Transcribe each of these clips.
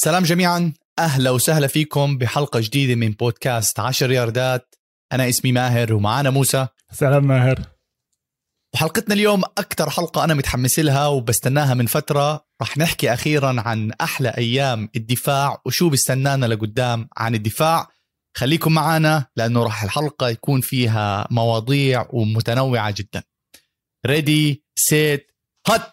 سلام جميعا. أهلا وسهلا فيكم بحلقة جديدة من بودكاست 10 ياردات. أنا اسمي ماهر ومعانا موسى. سلام ماهر. وحلقتنا اليوم أكثر حلقة أنا متحمس لها وبستناها من فترة. رح نحكي أخيرا عن أحلى أيام الدفاع وشو بيستنانا لقدام عن الدفاع. خليكم معنا لأنه راح الحلقة يكون فيها مواضيع ومتنوعة جدا. ready set هات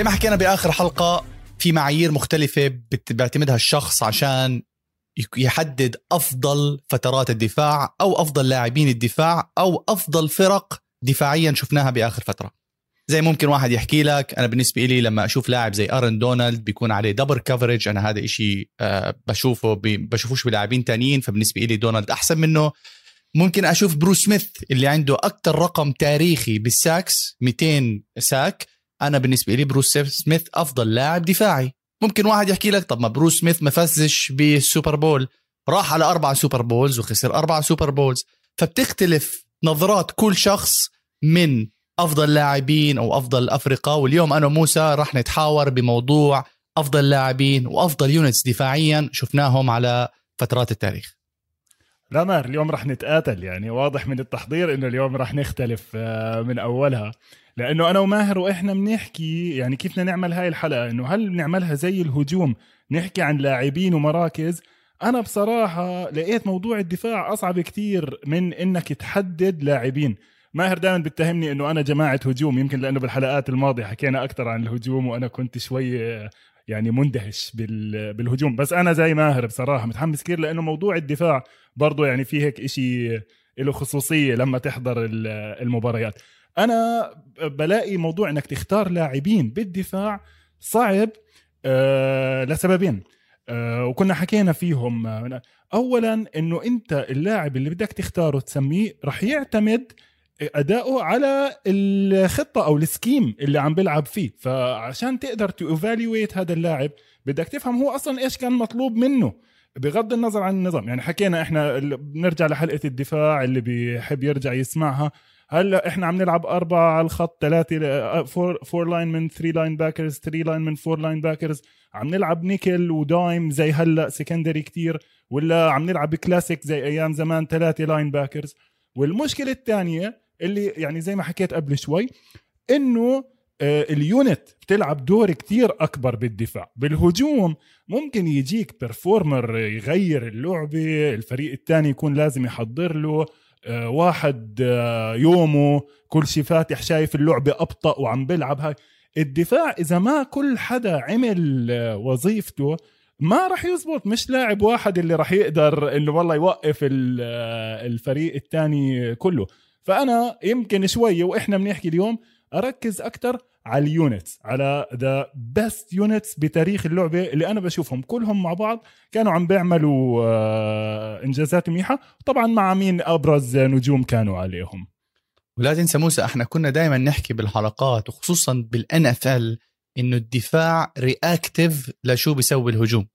زي ما حكينا بآخر حلقة في معايير مختلفة بيعتمدها الشخص عشان يحدد أفضل فترات الدفاع أو أفضل لاعبين الدفاع أو أفضل فرق دفاعيا شفناها بآخر فترة. زي ممكن واحد يحكي لك أنا بالنسبة لي لما أشوف لاعب زي ارن دونالد بيكون عليه double coverage أنا هذا إشي آه، بشوفه بشوفوش بلاعبين تانيين فبالنسبة لي دونالد أحسن منه. ممكن أشوف بروس سميث اللي عنده أكثر رقم تاريخي بال sacks 200 sack. أنا بالنسبة لي بروس سميث أفضل لاعب دفاعي. ممكن واحد يحكي لك طب ما بروس سميث ما فازش بال Super Bowl. راح على أربع Super Bowls وخسر أربع Super Bowls. فبتختلف نظرات كل شخص من أفضل لاعبين أو أفضل افرقه واليوم أنا وموسى راح نتحاور بموضوع أفضل لاعبين وأفضل units دفاعيا شفناهم على فترات التاريخ. لا ماهر اليوم رح نتقاتل يعني. واضح من التحضير إنه اليوم رح نختلف آه، من أولها. لأنه أنا وماهر وإحنا بنحكي يعني كيف بدنا نعمل هاي الحلقة؟ إنه هل بنعملها زي الهجوم؟ نحكي عن لاعبين ومراكز. أنا بصراحة لقيت موضوع الدفاع أصعب كتير من إنك تحدد لاعبين. ماهر دائما بيتهمني إنه أنا جماعة هجوم يمكن لأنه بالحلقات الماضية حكينا أكثر عن الهجوم وأنا كنت شوي يعني مندهش بال- بالهجوم. بس أنا زي ماهر بصراحة متحمس كثير لأنه موضوع الدفاع برضه يعني في هيك إشي له خصوصية لما تحضر ال- المباريات. أنا بلاقي موضوع إنك تختار لاعبين بالدفاع صعب آه لسببين آه وكنا حكينا فيهم آه، اولا إنه أنت اللاعب اللي بدك تختاره تسميه رح يعتمد أداؤه على الخطة أو ال scheme اللي عم بيلعب فيه. فعشان تقدر ت evaluate هذا اللاعب بدك تفهم هو أصلا إيش كان مطلوب منه بغض النظر عن النظام. يعني حكينا إحنا بنرجع لحلقة الدفاع اللي بيحب يرجع يسمعها. هلا إحنا عم نلعب أربعة على الخط ثلاثة four four linemen three linebackers three linemen four linebackers عم نلعب nickel و dime زي هلا secondary كتير ولا عم نلعب كلاسيك زي أيام زمان ثلاثة linebackers والمشكلة الثانية اللي يعني زي ما حكيت قبل شوي إنه آه، ال unit بتلعب دور كتير أكبر بالدفاع. بالهجوم ممكن يجيك بيرفورمر يغير اللعبة الفريق الثاني يكون لازم يحضر له. واحد آه، يومه كل شي فاتح شايف اللعبة أبطأ وعم بيلعب. هاي الدفاع إذا ما كل حدا عمل آه، وظيفته ما راح يزبط. مش لاعب واحد اللي راح يقدر إنه والله يوقف ال- آه، الفريق الثاني كله. فأنا يمكن شوي وإحنا بنحكي اليوم أركز أكثر على ال units على the best units بتاريخ اللعبة اللي أنا بشوفهم. كلهم مع بعض كانوا عم بيعملوا آه، إنجازات منيحة. طبعا مع مين أبرز نجوم كانوا عليهم؟ ولا تنسى موسى إحنا كنا دائما نحكي بالحلقات وخصوصا بال NFL إنه الدفاع reactive لشو بيسوي الهجوم.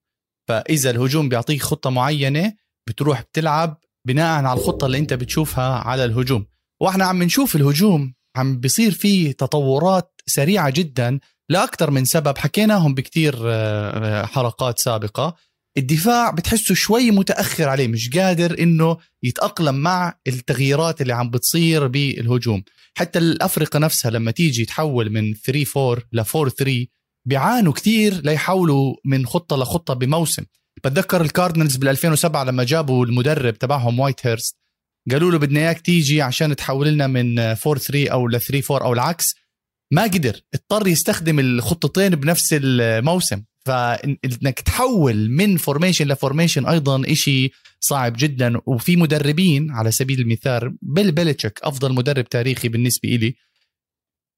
فإذا الهجوم بيعطيك خطة معينة بتروح بتلعب بناء على الخطة اللي أنت بتشوفها على الهجوم. وإحنا عم نشوف الهجوم عم بيصير فيه تطورات سريعة جدا لأكثر من سبب. حكيناهم بكتير آه، آه، حلقات سابقة. الدفاع بتحسه شوي متأخر عليه مش قادر إنه يتأقلم مع التغييرات اللي عم بتصير بالهجوم. حتى الافرقه نفسها لما تيجي تحول من 3 4 ل 4 3 بيعانوا كتير ليحولوا من خطة لخطة بموسم. بتذكر ال Cardinals بال 2007 لما جابوا المدرب تبعهم ويزنهنت قالوا له بدنا إياك تيجي عشان تحول لنا من 4 3 أو ل 3 4 أو العكس. ما قدر اضطر يستخدم الخطتين بنفس الموسم. فإنك تحول من formation ل formation أيضا إشي صعب جدا. وفي مدربين على سبيل المثال بيل بيلتشيك أفضل مدرب تاريخي بالنسبة إلي.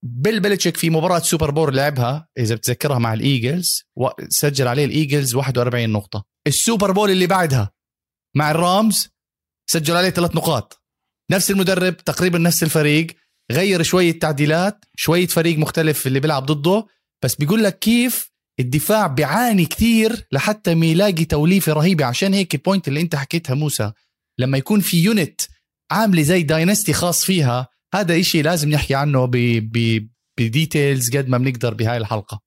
بيل بيلتشيك في مباراة Super Bowl لعبها إذا بتذكرها مع ال Eagles سجل عليه ال Eagles 41 نقطة. ال Super Bowl اللي بعدها مع ال Rams سجل عليه ثلاث نقاط. نفس المدرب تقريبا نفس الفريق غير شوية تعديلات شوية فريق مختلف اللي بيلعب ضده بس بيقول لك كيف الدفاع بيعاني كثير لحتى ما يلاقي توليفة رهيبة. عشان هيك ال point اللي انت حكيتها موسى لما يكون في unit عاملة زي dynasty خاص فيها هذا إشي لازم نحكي عنه ب details قد ما بنقدر بهاي الحلقة.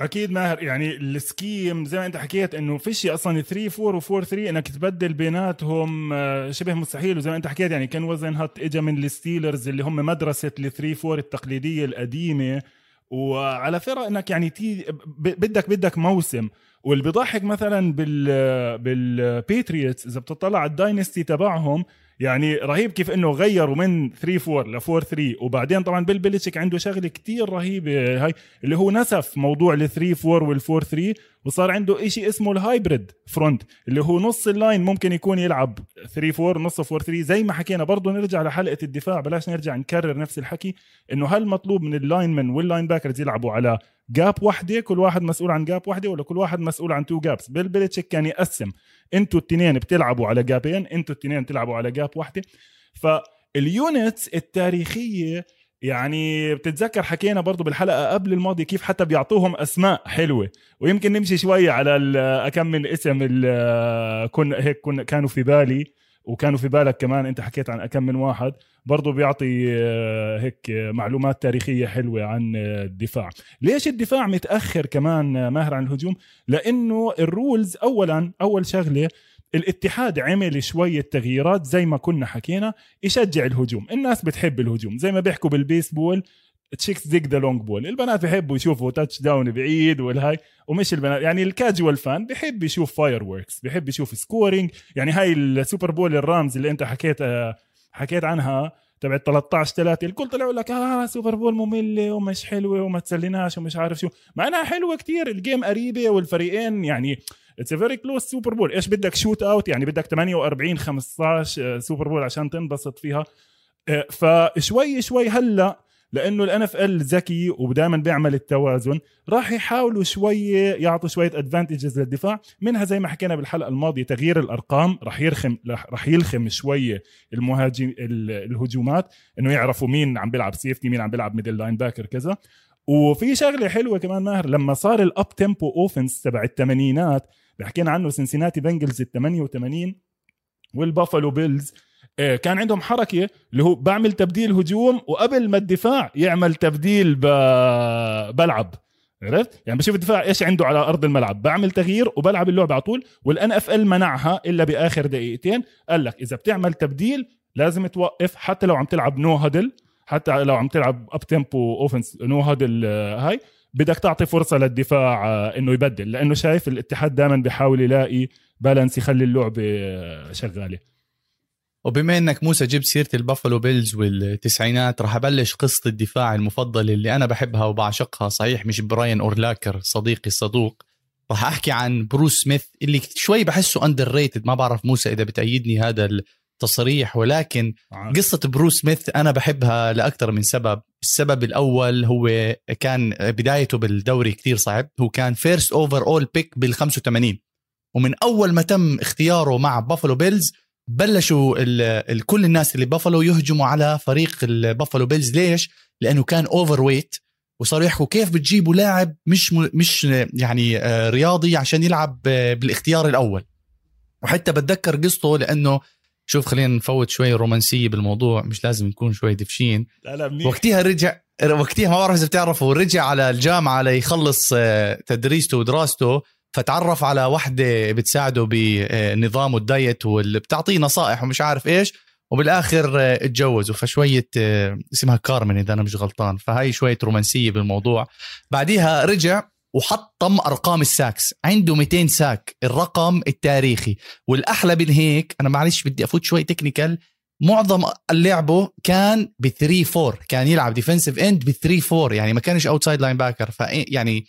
أكيد ماهر. يعني ال scheme زي ما أنت حكيت إنه فيش أصلا 3 4 و 4 3 إنك تبدل بيناتهم آه، شبه مستحيل. وزي ما أنت حكيت يعني كين ويزنهنت اجى من ال Steelers اللي هم مدرسة ال 3 4 التقليدية القديمة. وعلى فرق إنك يعني تي بدك بدك موسم. واللي بيضحك مثلا بال بال Patriots إذا بتطلع على ال dynasty تبعهم يعني رهيب كيف إنه غيروا من 3 4 ل 4 3 وبعدين طبعا بيل بيلتشيك عنده شغلة كتير رهيبة هاي اللي هو نسف موضوع ال 3 4 وال 4 3 وصار عنده إشي اسمه ال hybrid front اللي هو نص ال line ممكن يكون يلعب 3 4 نص 4 3 زي ما حكينا برضه نرجع لحلقة الدفاع بلاش نرجع نكرر نفس الحكي إنه هل مطلوب من ال linemen وال linebackers يلعبوا على gap واحدة؟ كل واحد مسؤول عن gap واحدة ولا كل واحد مسؤول عن two gaps بيل بيلتشيك كان يقسم أنتوا التنين بتلعبوا على جابين أنتوا التنين بتلعبوا على gap واحدة. فال units التاريخية يعني بتتذكر حكينا برضو بالحلقة قبل الماضي كيف حتى بيعطوهم أسماء حلوة. ويمكن نمشي شوي على أكمل اسم كنا هيك كنا كانوا في بالي. وكانوا في بالك كمان انت حكيت عن أكم من واحد برضه بيعطي آه، هيك معلومات تاريخية حلوة عن الدفاع. ليش الدفاع متأخر كمان ماهر عن الهجوم؟ لأنه الرولز اولا أول شغلة الاتحاد عمل شوية تغييرات زي ما كنا حكينا يشجع الهجوم. الناس بتحب الهجوم زي ما بيحكوا بالبيسبول chicks dig the long ball. البنات بيحبوا يشوفوا touchdown بعيد والهاي ومش البنات يعني ال casual fan بيحب يشوف fireworks بيحب يشوف scoring يعني هاي ال Super Bowl ال Rams اللي انت حكيت حكيت عنها تبعت 13 3 الكل طلعوا لك آه Super Bowl مملة ومش حلوة وما تسليناش ومش عارف شو. مع إنها حلوة كتير ال game قريبه والفريقين يعني it's very close Super Bowl إيش بدك shootout يعني بدك 48 15 Super Bowl عشان تنبسط فيها. آه، فشوي شوي هلأ لأنه ال NFL ذكي ودائما بيعمل التوازن راح يحاولوا شوية يعطوا شوية advantages للدفاع. منها زي ما حكينا بالحلقة الماضية تغيير الأرقام راح يرخم راح يلخم شوية المهاجم الهجومات إنه يعرفوا مين عم بيلعب safety مين عم بيلعب middle linebacker كذا. وفي شغلة حلوة كمان ماهر لما صار ال up-tempo offense تبع الثمانينات حكينا عنه سنسيناتي بنجلز ال 88 والبافالو بيلز كان عندهم حركة اللي هو بعمل تبديل هجوم وقبل ما الدفاع يعمل تبديل. بلعب عرفت؟ يعني بشوف الدفاع إيش عنده على أرض الملعب بعمل تغيير وبلعب اللعبه على طول وال NFL منعها إلا بآخر دقيقتين قال لك إذا بتعمل تبديل لازم توقف حتى لو عم تلعب no huddle حتى لو عم تلعب up-tempo offense no huddle هاي بدك تعطي فرصة للدفاع آه، إنه يبدل لأنه شايف الاتحاد دائما بيحاول يلاقي balance يخلي اللعبة آه، شغالة وبما إنك موسى جبت سيرة البافلو بيلز والتسعينات راح أبلش قصة الدفاع المفضله اللي أنا بحبها وبعشقها صحيح مش براين أورلاكر صديقي الصدوق. راح أحكي عن بروس سميث اللي شوي بحسه underrated ما بعرف موسى إذا بتأيدني هذا التصريح ولكن قصة بروس سميث أنا بحبها لأكثر من سبب. السبب الأول هو كان بدايته بالدوري كتير صعب هو كان first overall pick بال 85 ومن أول ما تم اختياره مع بافلو بيلز بلشوا ال كل الناس اللي بافلو يهجموا على فريق البافلو بيلز ليش؟ لأنه كان overweight وصاروا يحكوا كيف بتجيبوا لاعب مش مش يعني آه، رياضي عشان يلعب بالاختيار الأول وحتى بتذكر قصته لأنه شوف خلينا نفوت شوي رومانسية بالموضوع مش لازم نكون شوي دفشين لا لا منيح. وقتها رجع وقتها ما بعرف إذا بتعرفوا رجع على الجامعة ليخلص آه، تدريسته ودراسته فتعرف على وحدة بتساعده بنظامه ال diet واللي بتعطيه نصائح ومش عارف إيش وبالآخر اتجوزوا. فشوية اسمها كارمن إذا أنا مش غلطان. فهاي شوية رومانسية بالموضوع. بعديها رجع وحطم أرقام ال sacks. عنده 200 sack. الرقم التاريخي. والأحلى من هيك أنا معلش بدي أفوت شوي technical معظم لعبه كان ب 3 4 كان يلعب defensive end ب 3 4 يعني ما كانش outside linebacker فيعني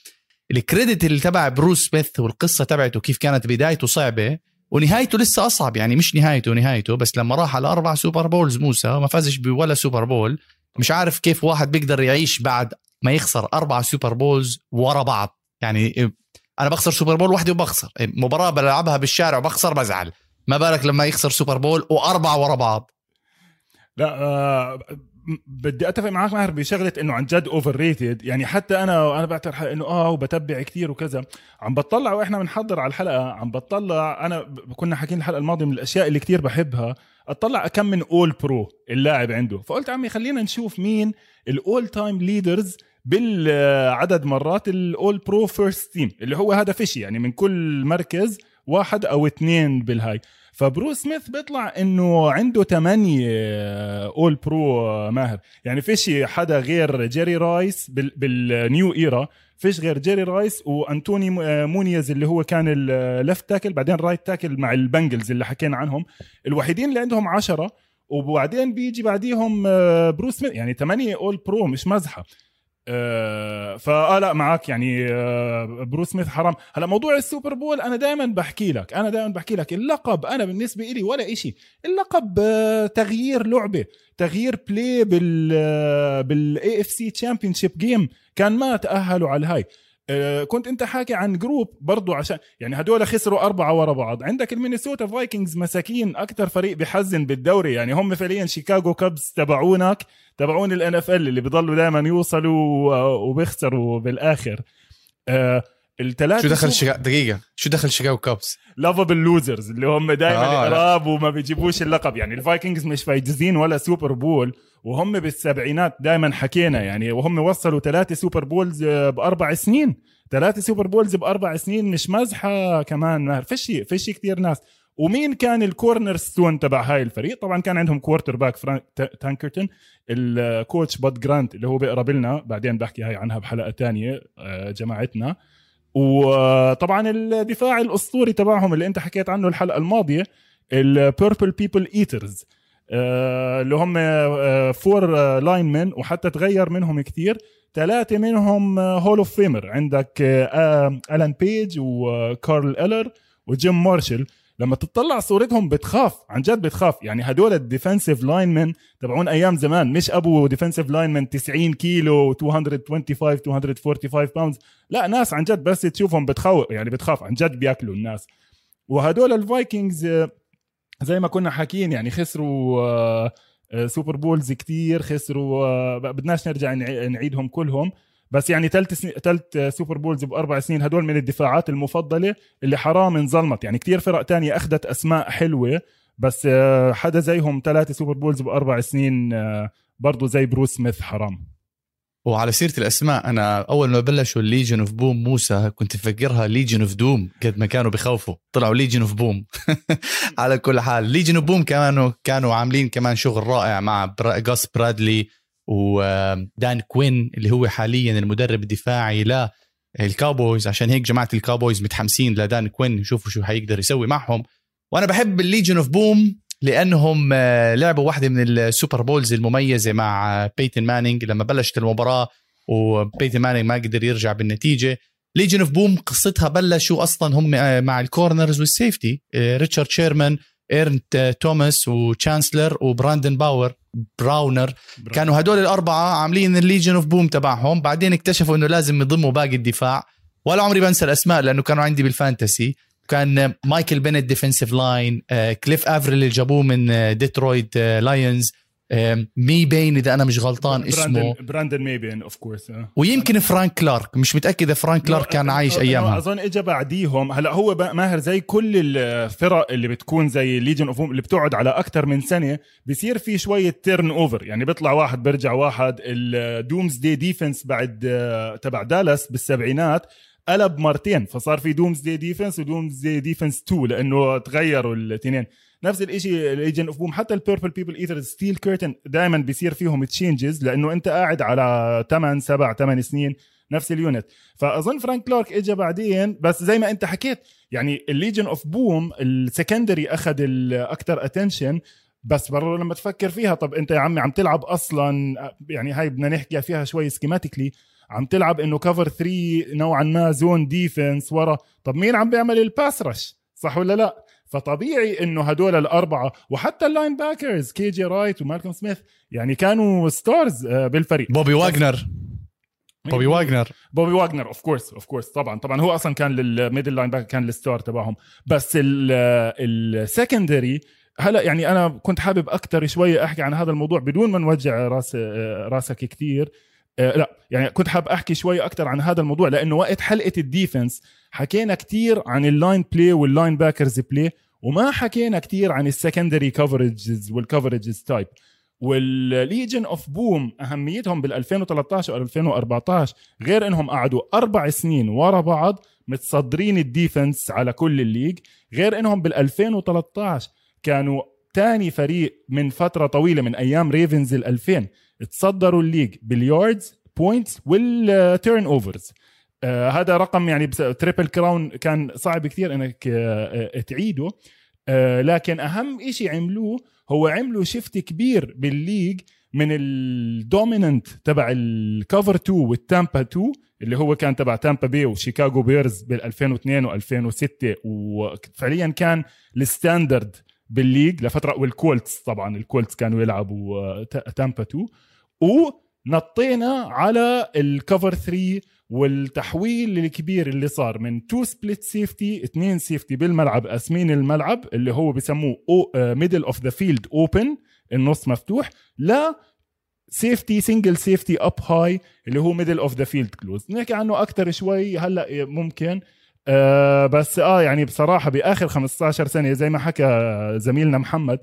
ال credit اللي تبع بروس سميث والقصة تبعته كيف كانت بدايته صعبة ونهايته لسه أصعب يعني مش نهايته نهايته بس لما راح على أربع Super Bowls موسى ما فازش ولا Super Bowl مش عارف كيف واحد بيقدر يعيش بعد ما يخسر أربع Super Bowls ورا بعض. يعني أنا بخسر Super Bowl وحده وبخسر. مباراة بلعبها بالشارع وبخسر بزعل. ما بالك لما يخسر Super Bowl وأربعة ورا بعض. لا آه بدي أتفق معك ماهر بشغلة إنه عن جد underrated يعني حتى أنا أنا بعتبر إنه آه وبتبع كثير وكذا. عم بطلع وإحنا بنحضر على الحلقة عم بطلع أنا كنا حاكين الحلقة الماضية من الأشياء اللي كثير بحبها. أطلع اكم من All-Pro اللاعب عنده. فقلت عمي خلينا نشوف مين ال all-time leaders بالعدد مرات ال All-Pro first team اللي هو هذا فيشي يعني من كل مركز واحد أو اثنين بالهاي. فبروس سميث بيطلع إنه عنده ثمانية All-Pro ماهر. يعني فيش حدا غير جيري رايس بال new era فيش غير جيري رايس وأنتوني مونيوز اللي هو كان ال left tackle بعدين right tackle مع البنجلز اللي حكينا عنهم. الوحيدين اللي عندهم عشرة وبعدين بيجي بعديهم آه، بروس سميث. يعني ثمانية All-Pro مش مزحة. آه فآه لا معك يعني آه بروس سميث حرام. هلا موضوع ال Super Bowl أنا دائما بحكي لك أنا دائما بحكي لك اللقب أنا بالنسبة لي ولا إشي. اللقب آه تغيير لعبة تغيير play بال بال AFC championship game كان ما تأهلوا على الهاي كنت انت حاكي عن group برضو عشان يعني هدول خسروا أربعة ورا بعض. عندك المينيسوتا فايكنجز مساكين أكثر فريق بحزن بالدوري. يعني هم فعليا شيكاغو كابز تبعونك تبعون ال NFL اللي بيضلوا دائما يوصلوا وبيخسروا بالآخر. آه، الثلاثه شو دخل شيكا... دقيقة. شو دخل شيكاغو كابس lovable losers اللي هم دائما آه. اقراب وما بيجيبوش اللقب. يعني الفايكنجز مش فايزين ولا Super Bowl وهم بالسبعينات دائما حكينا يعني وهم وصلوا ثلاثة Super Bowls بأربع سنين. ثلاثة Super Bowls بأربع سنين مش مزحة كمان. فيش فيش كثير ناس. ومين كان ال cornerstone تبع هاي الفريق؟ طبعا كان عندهم quarterback فران تاركنتون ال coach باد جرانت اللي هو بيقرب لنا. بعدين بحكي هاي عنها بحلقة تانية آه، جماعتنا. وطبعا الدفاع الأسطوري تبعهم اللي أنت حكيت عنه الحلقة الماضية ال Purple People Eaters اللي هم four آه، linemen آه، وحتى تغير منهم كثير. ثلاثة منهم Hall of Famer عندك ألان بيج وكارل إلر وجيم مارشل لما تطلع صورتهم بتخاف عن جد بتخاف. يعني هدول ال defensive linemen تبعون أيام زمان. مش أبو defensive linemen 90 كيلو 225 245 pounds لا ناس عن جد بس تشوفهم بتخوف يعني بتخاف. عن جد بياكلوا الناس. وهدول ال Vikings زي ما كنا حاكيين يعني خسروا سوبر آه، Bowls كتير خسروا آه، بدناش نرجع نعيدهم كلهم. بس يعني ثالث سن... ثالث Super Bowls بأربع سنين هدول من الدفاعات المفضلة اللي حرام انظلمت. يعني كتير فرق تانية أخذت أسماء حلوة بس آه، حدا زيهم ثلاثة Super Bowls بأربع سنين آه، برضه زي بروس سميث حرام. وعلى سيرة الأسماء أنا أول ما بلشوا ال Legion of Boom موسى كنت مفكرها Legion of Doom قد ما كانوا بخوفوا طلعوا Legion of Boom على كل حال Legion of Boom كانوا كانوا عاملين كمان شغل رائع مع جاس برادلي ودان كوين اللي هو حاليا المدرب الدفاعي لل Cowboys. عشان هيك جماعة ال Cowboys متحمسين لدان كوين يشوفوا شو حيقدر يسوي معهم. وأنا بحب ال Legion of Boom لأنهم آه، لعبوا واحدة من ال Super Bowls المميزة مع بيتن مانينج. لما بلشت المباراة وبيتن مانينج ما قدر يرجع بالنتيجة Legion of Boom قصتها بلشوا أصلا هم آه، مع ال corners وال safety ريتشارد شيرمان ايرل توماس وتشانسلر وبراندن باور براونر كانوا هدول الأربعة عاملين ال Legion of Boom تبعهم. بعدين اكتشفوا إنه لازم يضموا باقي الدفاع. ولا عمري بنسى الأسماء لأنه كانوا عندي بال fantasy. كان مايكل بينيت defensive line كليف أفريل اللي جابوه من Detroit Lions ميبين إذا أنا مش غلطان اسمه. براندن ميبين of course ويمكن فرانك كلارك مش متأكد فرانك كلارك كان عايش أيامها. أظن اجى بعديهم. هلا هو ماهر زي كل الفرق اللي بتكون زي Legion of اللي بتقعد على أكثر من سنة بصير في شوية turnover يعني بيطلع واحد بيرجع واحد. ال Doomsday Defense بعد آه، تبع دالاس بالسبعينات قلب مرتين فصار في Doomsday Defense و Doomsday Defense 2 لأنه تغيروا الاثنين. نفس الشيء ال Legion of Boom حتى ال Purple People Eaters Steel Curtain دائما بيصير فيهم changes لأنه أنت قاعد على 8 7 8 سنين نفس ال unit فأظن فرانك كلارك اجى بعدين بس زي ما أنت حكيت يعني ال Legion of Boom ال secondary أخذ الاكثر attention بس برضه لما تفكر فيها طب أنت يا عمي عم تلعب أصلا يعني هاي بدنا نحكي فيها شوي schematically عم تلعب إنه cover 3 نوعا ما zone defense ورا. طب مين عم بيعمل ال pass rush صح ولا لا؟ فطبيعي إنه هدول الأربعة وحتى ال linebackers كي جي رايت ومالكوم سميث يعني كانوا stars آه، بالفريق. بوبي واجنر بوبي واجنر بوبي واجنر of course of course طبعا طبعا. هو أصلا كان لل middle linebacker كان ال star تبعهم. بس ال secondary هلا يعني أنا كنت حابب أكثر شوية أحكي عن هذا الموضوع بدون ما نوجع راس آه، راسك كثير آه، لا يعني كنت حاب أحكي شوي أكثر عن هذا الموضوع لأنه وقت حلقة ال defense حكينا كثير عن ال line play وال linebackers play وما حكينا كثير عن ال secondary coverages وال coverages type وال Legion of Boom أهميتهم بال 2013 و 2014 غير إنهم قعدوا أربع سنين ورا بعض متصدرين ال defense على كل ال league غير إنهم بال 2013 كانوا ثاني فريق من فترة طويلة من أيام Ravens ال 2000 تصدروا ال league بال yards points وال turnovers هذا رقم يعني triple crown كان صعب كثير إنك آه, آه، تعيده. آه لكن أهم شيء عملوه هو عملوا shift كبير بال league من ال dominant تبع ال cover 2 وال Tampa 2 اللي هو كان تبع Tampa Bay و Chicago Bears بال 2002 و2006 وفعليا كان ال standard بال league لفترة وال Colts طبعا ال Colts كانوا يلعبوا Tampa 2 ونطينا على ال cover 3 والتحويل الكبير اللي صار من two split safety اثنين safety بالملعب قاسمين الملعب اللي هو بسموه middle of the field open النص مفتوح ل safety single safety up هاي اللي هو middle of the field closed نحكي عنه أكثر شوي هلأ ممكن. آه بس آه يعني بصراحة بآخر 15 سنة زي ما حكى زميلنا محمد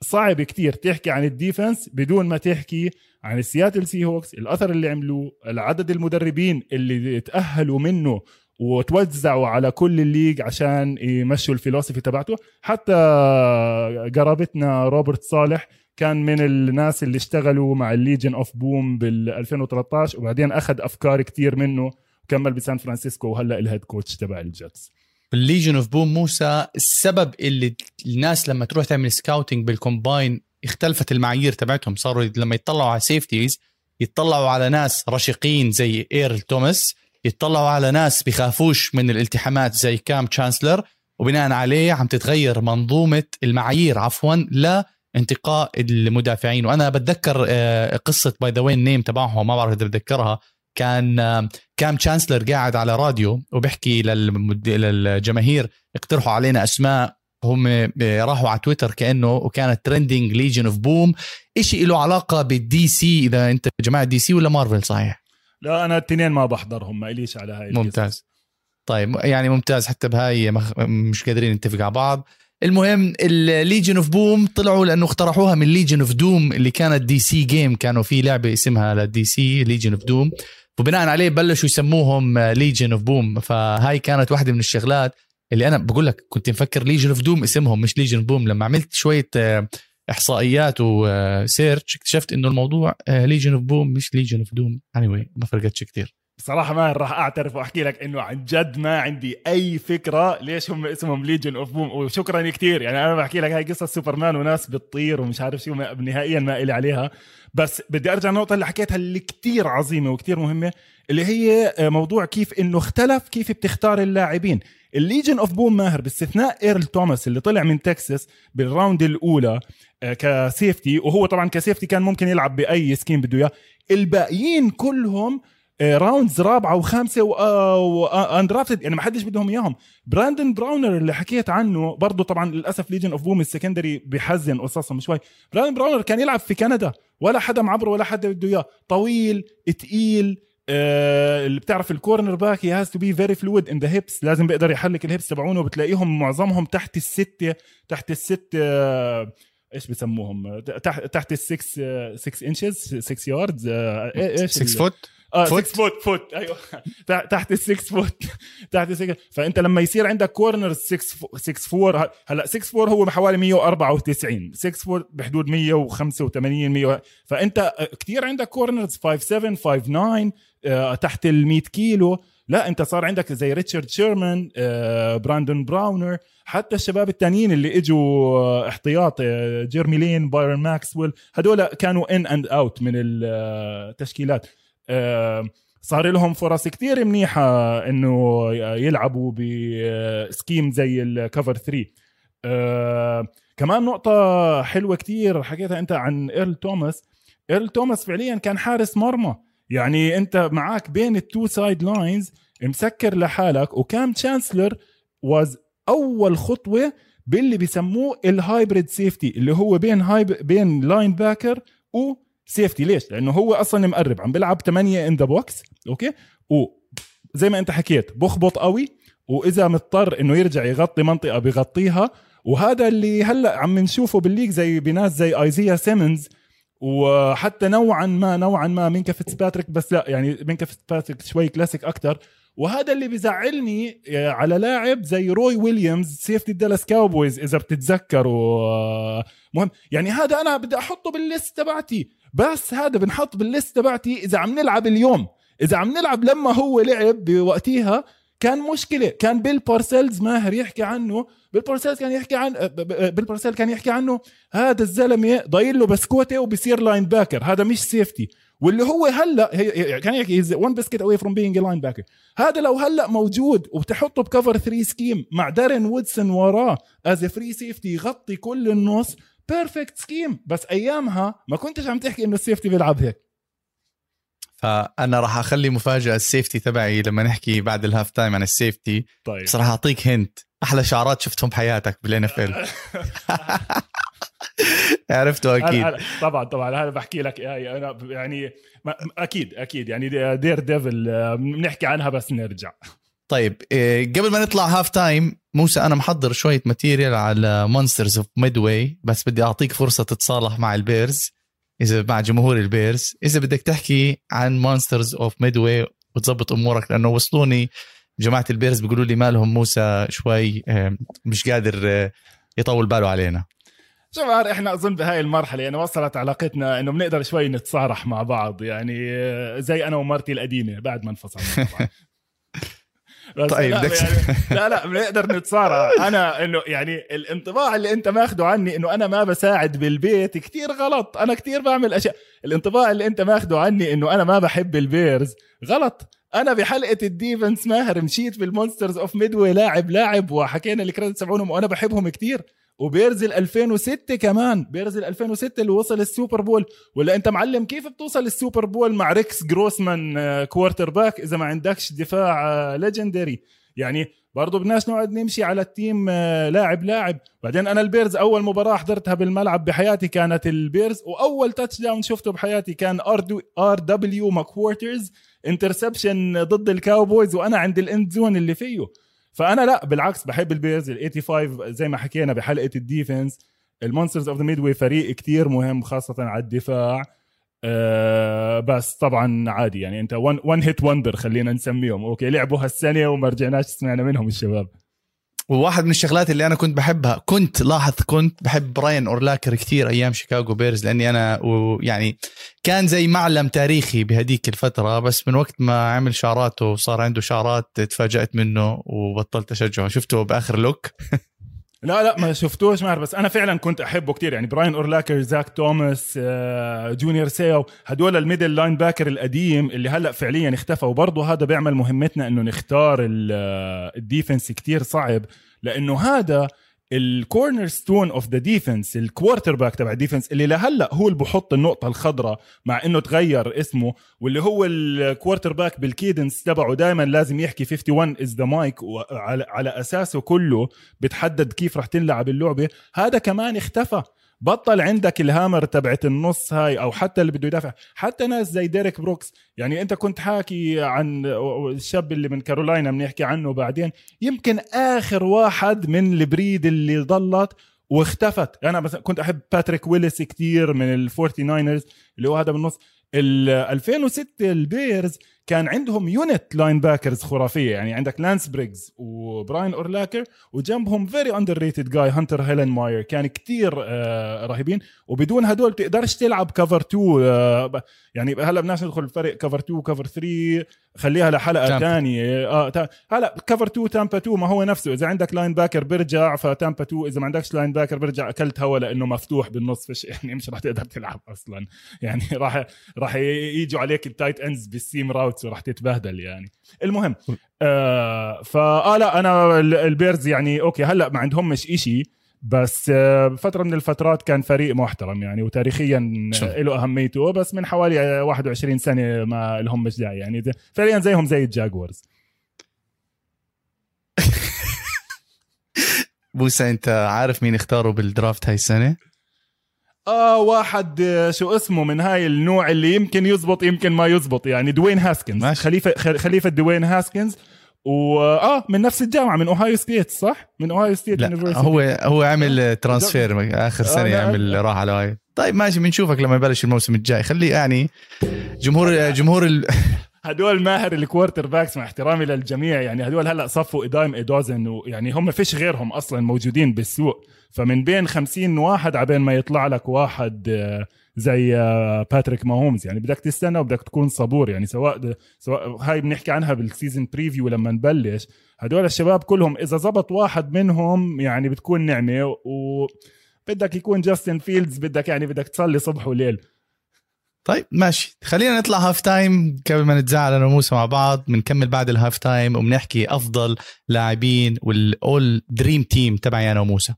صعب كتير تحكي عن ال defense بدون ما تحكي عن ال Seattle Seahawks الأثر اللي عملوه العدد المدربين اللي تأهلوا منه وتوزعوا على كل ال league عشان يمشوا ال philosophy تبعته. حتى قرابتنا روبرت صالح كان من الناس اللي اشتغلوا مع ال Legion of Boom بال 2013 وبعدين أخذ أفكار كتير منه وكمل بسان فرانسيسكو وهلأ ال head coach تبع ال Jets ال Legion of Boom موسى السبب اللي الناس لما تروح تعمل scouting بال combine اختلفت المعايير تبعتهم. صاروا لما يطلعوا على safeties يطلعوا على ناس رشيقين زي ايرل توماس يطلعوا على ناس بخافوش من الالتحامات زي كام تشانسلر وبناء عليه عم تتغير منظومة المعايير عفوا لانتقاء المدافعين. وأنا بتذكر آه، قصة by the way name تبعهم ما بعرف إذا بتذكرها. كان كام تشانسلر قاعد على راديو وبيحكي للجماهير اقترحوا علينا أسماء هم راحوا على تويتر كأنه وكانت trending Legion of Boom شيء له علاقة بال DC إذا أنت جماعة DC ولا مارفل صحيح؟ لا أنا الاثنين ما بحضرهم ما إليش على هاي ممتاز. طيب يعني ممتاز حتى بهاي مش قادرين نتفق على بعض. المهم ال Legion of Boom طلعوا لأنه اقترحوها من Legion of Doom اللي كانت DC game كانوا في لعبة اسمها لل DC Legion of Doom وبناء عليه بلشوا يسموهم Legion of Boom فهاي كانت واحدة من الشغلات اللي أنا بقول لك كنت مفكر Legion of Doom اسمهم مش Legion بوم لما عملت شوية آه، إحصائيات و search اكتشفت إنه الموضوع Legion of Boom مش Legion of Doom اني ما فرقتش كتير. بصراحة ما راح أعترف وأحكي لك إنه عن جد ما عندي أي فكرة ليش هم اسمهم Legion of Boom وشكرا كثير يعني أنا بحكي لك هاي قصة سوبرمان وناس بتطير ومش عارف شو نهائيا ما إلي عليها. بس بدي أرجع النقطة اللي حكيتها اللي كثير عظيمة وكثير مهمة اللي هي آه، موضوع كيف إنه اختلف كيف بتختار اللاعبين. ال Legion of Boom ماهر باستثناء إيرل توماس اللي طلع من تكساس بال round الأولى آه، ك safety وهو طبعا ك safety كان ممكن يلعب بأي scheme بده إياه. الباقيين كلهم rounds آه، رابعة وخامسة و undrafted آه، يعني ما حدش بدهم إياهم. براندن براونر اللي حكيت عنه برضه طبعا للأسف Legion of Boom ال secondary بحزن قصصهم شوي. براندن براونر كان يلعب في كندا ولا حدا معبره ولا حدا بده إياه. طويل تقيل اللي بتعرف ال cornerback هي has to be very fluid in the hips لازم بيقدر يحرك ال hips تبعونه بتلاقيهم معظمهم تحت السته تحت الست آه إيش بسموهم؟ تحت تحت ال 6 6 inches 6 yards إيش 6 foot آه 6 foot foot أيوه. تحت ال 6 foot تحت ال 6 فأنت لما يصير عندك corner 6 6 4 هلا 6 4 هو بحوالي 194 6 4 بحدود 185 100 فأنت كثير عندك corners 5 7 5 9 تحت ال 100 كيلو. لا انت صار عندك زي ريتشارد شيرمان آه، براندون براونر حتى الشباب التانيين اللي اجوا آه، احتياط آه، جيرمي لين بايرن ماكسويل هدول كانوا in and out من التشكيلات. صار لهم فرص كثير منيحة إنه يلعبوا ب scheme زي ال cover 3 كمان نقطة حلوة كثير حكيتها أنت عن إيرل توماس. إيرل توماس فعليا كان حارس مرمى. يعني انت معك بين ال two sidelines مسكر لحالك وكام تشانسلر was أول خطوة باللي بيسموه ال hybrid safety اللي هو بين hyb بين linebacker و safety ليش؟ لأنه هو أصلا مقرب عم بيلعب 8 in the box okay وزي ما انت حكيت بخبط قوي وإذا مضطر إنه يرجع يغطي منطقة بغطيها وهذا اللي هلأ عم نشوفه بال league زي بناس زي ايزيا سيمنز وحتى نوعا ما نوعا ما مينكا فيتسباتريك بس لا يعني مينكا فيتسباتريك شوي كلاسيك أكثر وهذا اللي بزعلني آه، على لاعب زي روي ويليامز safety دالاس كاوبويز إذا بتتذكروا آه، مهم. يعني هذا أنا بدي أحطه بال list تبعتي. بس هذا بنحط بال list تبعتي إذا عم نلعب اليوم. إذا عم نلعب لما هو لعب بوقتها كان مشكلة. كان بيل بارسيلز ماهر يحكي عنه. بيل بارسيلز كان يحكي عن بيل بارسيل كان يحكي عنه هذا الزلمة ضايل له بسكوتة وبصير linebacker هذا مش safety واللي هو هلا كان يحكي one biscuit away from being linebacker هذا لو هلأ موجود وبتحطه ب cover 3 scheme مع دارين وودسون وراه as free safety يغطي كل النص perfect scheme بس أيامها ما كنتش عم تحكي إنه ال safety بيلعب هيك. فأنا راح أخلي مفاجأة ال safety تبعي لما نحكي بعد ال halftime عن ال safety طيب. بس راح أعطيك hint أحلى شعارات شفتهم بحياتك بال NFL عرفته أكيد. أنا طبعا طبعا. هذا بحكي لك أنا يعني أكيد أكيد. يعني daredevil بنحكي عنها بس نرجع. طيب إيه، قبل ما نطلع halftime موسى أنا محضر شوية material على Monsters of Midway بس بدي أعطيك فرصة تتصالح مع البيرز. إذا مع جمهور البيرز إذا بدك تحكي عن Monsters of Midway وتظبط أمورك لأنه وصلوني جماعة البيرز بيقولوا لي مالهم موسى شوي مش قادر آه، يطول باله علينا. شوف إحنا أظن بهاي المرحلة يعني وصلت علاقتنا إنه بنقدر شوي نتصارح مع بعض يعني آه، زي أنا ومرتي القديمة بعد ما انفصلنا. بس طيب لا, يعني. لا لا بنقدر نتصارع. أنا إنه يعني الانطباع اللي أنت ماخده عني إنه أنا ما بساعد بالبيت كتير غلط. أنا كتير بعمل أشياء. الانطباع اللي أنت ماخده عني إنه أنا ما بحب البيرز غلط. أنا بحلقة ال defense ماهر مشيت بال Monsters of Midway لاعب لاعب وحكينا ال credit تبعونهم وأنا بحبهم كتير. وبيرز ال 2006 كمان. بيرز ال 2006 اللي وصل ال Super Bowl. ولا انت معلم كيف بتوصل ال Super Bowl مع ريكس جروسمان quarterback إذا ما عندكش دفاع legendary آه، يعني برضه بدناش نقعد نمشي على ال team آه، لاعب لاعب. بعدين أنا البيرز أول مباراة حضرتها بالملعب بحياتي كانت البيرز وأول touchdown شفته بحياتي كان ار دبليو ماكوارترز interception ضد الكاوبويز وأنا عند ال end zone اللي فيه. فأنا لا بالعكس بحب البيرز ال 85 زي ما حكينا بحلقة ال defense. ال Monsters of the Midway فريق كتير مهم خاصة على الدفاع. أه بس طبعا عادي يعني أنت one hit wonder خلينا نسميهم. okay لعبوا هالسنة وما رجعناش سمعنا منهم الشباب. وواحد من الشغلات اللي أنا كنت بحبها كنت لاحظ كنت بحب براين أورلاكر كثير أيام شيكاغو بيرز لأني أنا ويعني كان زي معلم تاريخي بهديك الفترة بس من وقت ما عمل شعراته وصار عنده شعرات تفاجأت منه وبطلت أشجعه. شفته بآخر look لا لا ما شفتوش ماهر بس أنا فعلا كنت أحبه كتير. يعني براين أورلاكر زاك توماس آه، جونيور سيو هدول ال middle linebacker القديم اللي هلأ فعليا اختفى وبرضه هذا بيعمل مهمتنا إنه نختار ال defense كتير صعب لأنه هذا ال cornerstone of the defense ال quarterback تبع ال defense اللي لهلأ هو اللي بحط النقطة الخضراء مع إنه تغير اسمه واللي هو ال quarterback بال cadence تبعه دائما لازم يحكي 51 is the mike وعلى على أساسه كله بتحدد كيف رح تنلعب اللعبة. هذا كمان اختفى. بطل عندك ال hammer تبعت النص هاي أو حتى اللي بده يدافع. حتى ناس زي ديريك بروكس يعني أنت كنت حاكي عن الشاب اللي من كارولاينا بنحكي عنه بعدين. يمكن آخر واحد من ال breed اللي ضلت واختفت. أنا بس كنت أحب باتريك ويلس كتير من ال Forty Niners اللي هو هذا بالنص. ال 2006 ال Bears كان عندهم unit linebackers خرافية. يعني عندك لانس بريجز وبراين أورلاكر وجنبهم very underrated جاي هانتر هيلن ماير. كان كتير آه رهيبين. وبدون هدول بتقدرش تلعب cover 2 آه يعني هلا بدناش ندخل الفرق cover 2 و cover 3 خليها لحلقة ثانية آه هلا cover 2 تامبا 2 ما هو نفسه. إذا عندك linebacker بيرجع فتامبا 2 إذا ما عندكش linebacker بيرجع أكلت هوا لأنه مفتوح بالنص فش يعني مش رح تقدر تلعب أصلا. يعني راح راح يجوا عليك ال tight ends بال seam routes وراح تتبهدل يعني. المهم آه فاه لا أنا ال Bears يعني okay هلأ ما عندهمش إشي بس آه، فترة من الفترات كان فريق محترم يعني وتاريخيا له أهميته بس من حوالي 21 سنة ما لهم مش داعي يعني. فعليا زيهم زي ال Jaguars. موسى أنت عارف مين اختاروا بال draft هاي السنة؟ آه واحد آه، شو اسمه من هاي النوع اللي يمكن يزبط يمكن ما يزبط يعني دوين هاسكنز. ماشي. خليفة خليفة دوين هاسكنز. واه من نفس الجامعة من أوهايو ستيت صح؟ من أوهايو ستيت لا هو هو عمل ترانسفير آخر سنة آه، لا، يعمل راح على هاي. طيب ماشي بنشوفك لما يبلش الموسم الجاي. خليه يعني جمهور جمهور ال... هدول ماهر الكوارتر باكس مع احترامي للجميع يعني هدول هلأ صفوا ادايم إدوزن ويعني هم فيش غيرهم أصلا موجودين بالسوق. فمن بين خمسين واحد عبين ما يطلع لك واحد آه، زي آه، باتريك ماهومز. يعني بدك تستنى وبدك تكون صبور. يعني سواء سواء هاي بنحكي عنها بال season preview لما نبلش. هدول الشباب كلهم إذا زبط واحد منهم يعني بتكون نعمة و بدك يكون جاستن فيلدز بدك يعني بدك تصلي صبح وليل. طيب ماشي. خلينا نطلع halftime قبل ما نتزعل أنا وموسى مع بعض بنكمل بعد ال halftime وبنحكي أفضل لاعبين وال all dream team تبعي أنا وموسى.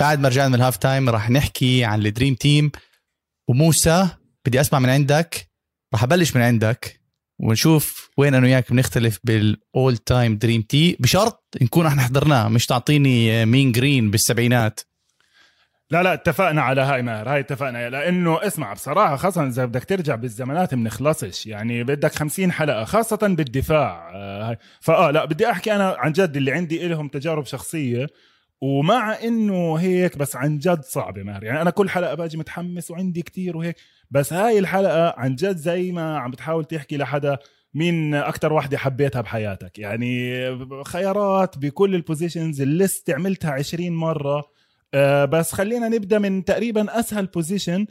بعد ما رجعنا من ال halftime راح نحكي عن ال dream team وموسى بدي أسمع من عندك. راح أبلش من عندك. ونشوف وين أنا وياك بنختلف بال all time dream team بشرط نكون إحنا حضرناه مش تعطيني مين جرين بالسبعينات. لا لا اتفقنا على هاي ماهر هاي اتفقنا. لأنه اسمع بصراحة خاصة إذا بدك ترجع بالزمانات بنخلصش. يعني بدك خمسين حلقة خاصة بالدفاع آه،. فآه لا بدي أحكي أنا عن جد اللي عندي لهم تجارب شخصية ومع إنه هيك بس عن جد صعبة ماهر. يعني أنا كل حلقة باجي متحمس وعندي كتير وهيك. بس هاي الحلقة عن جد زي ما عم بتحاول تحكي لحدا مين أكتر واحدة حبيتها بحياتك. يعني خيارات بكل ال positions ال list عملتها 20 مرة. آه، بس خلينا نبدأ من تقريبا أسهل position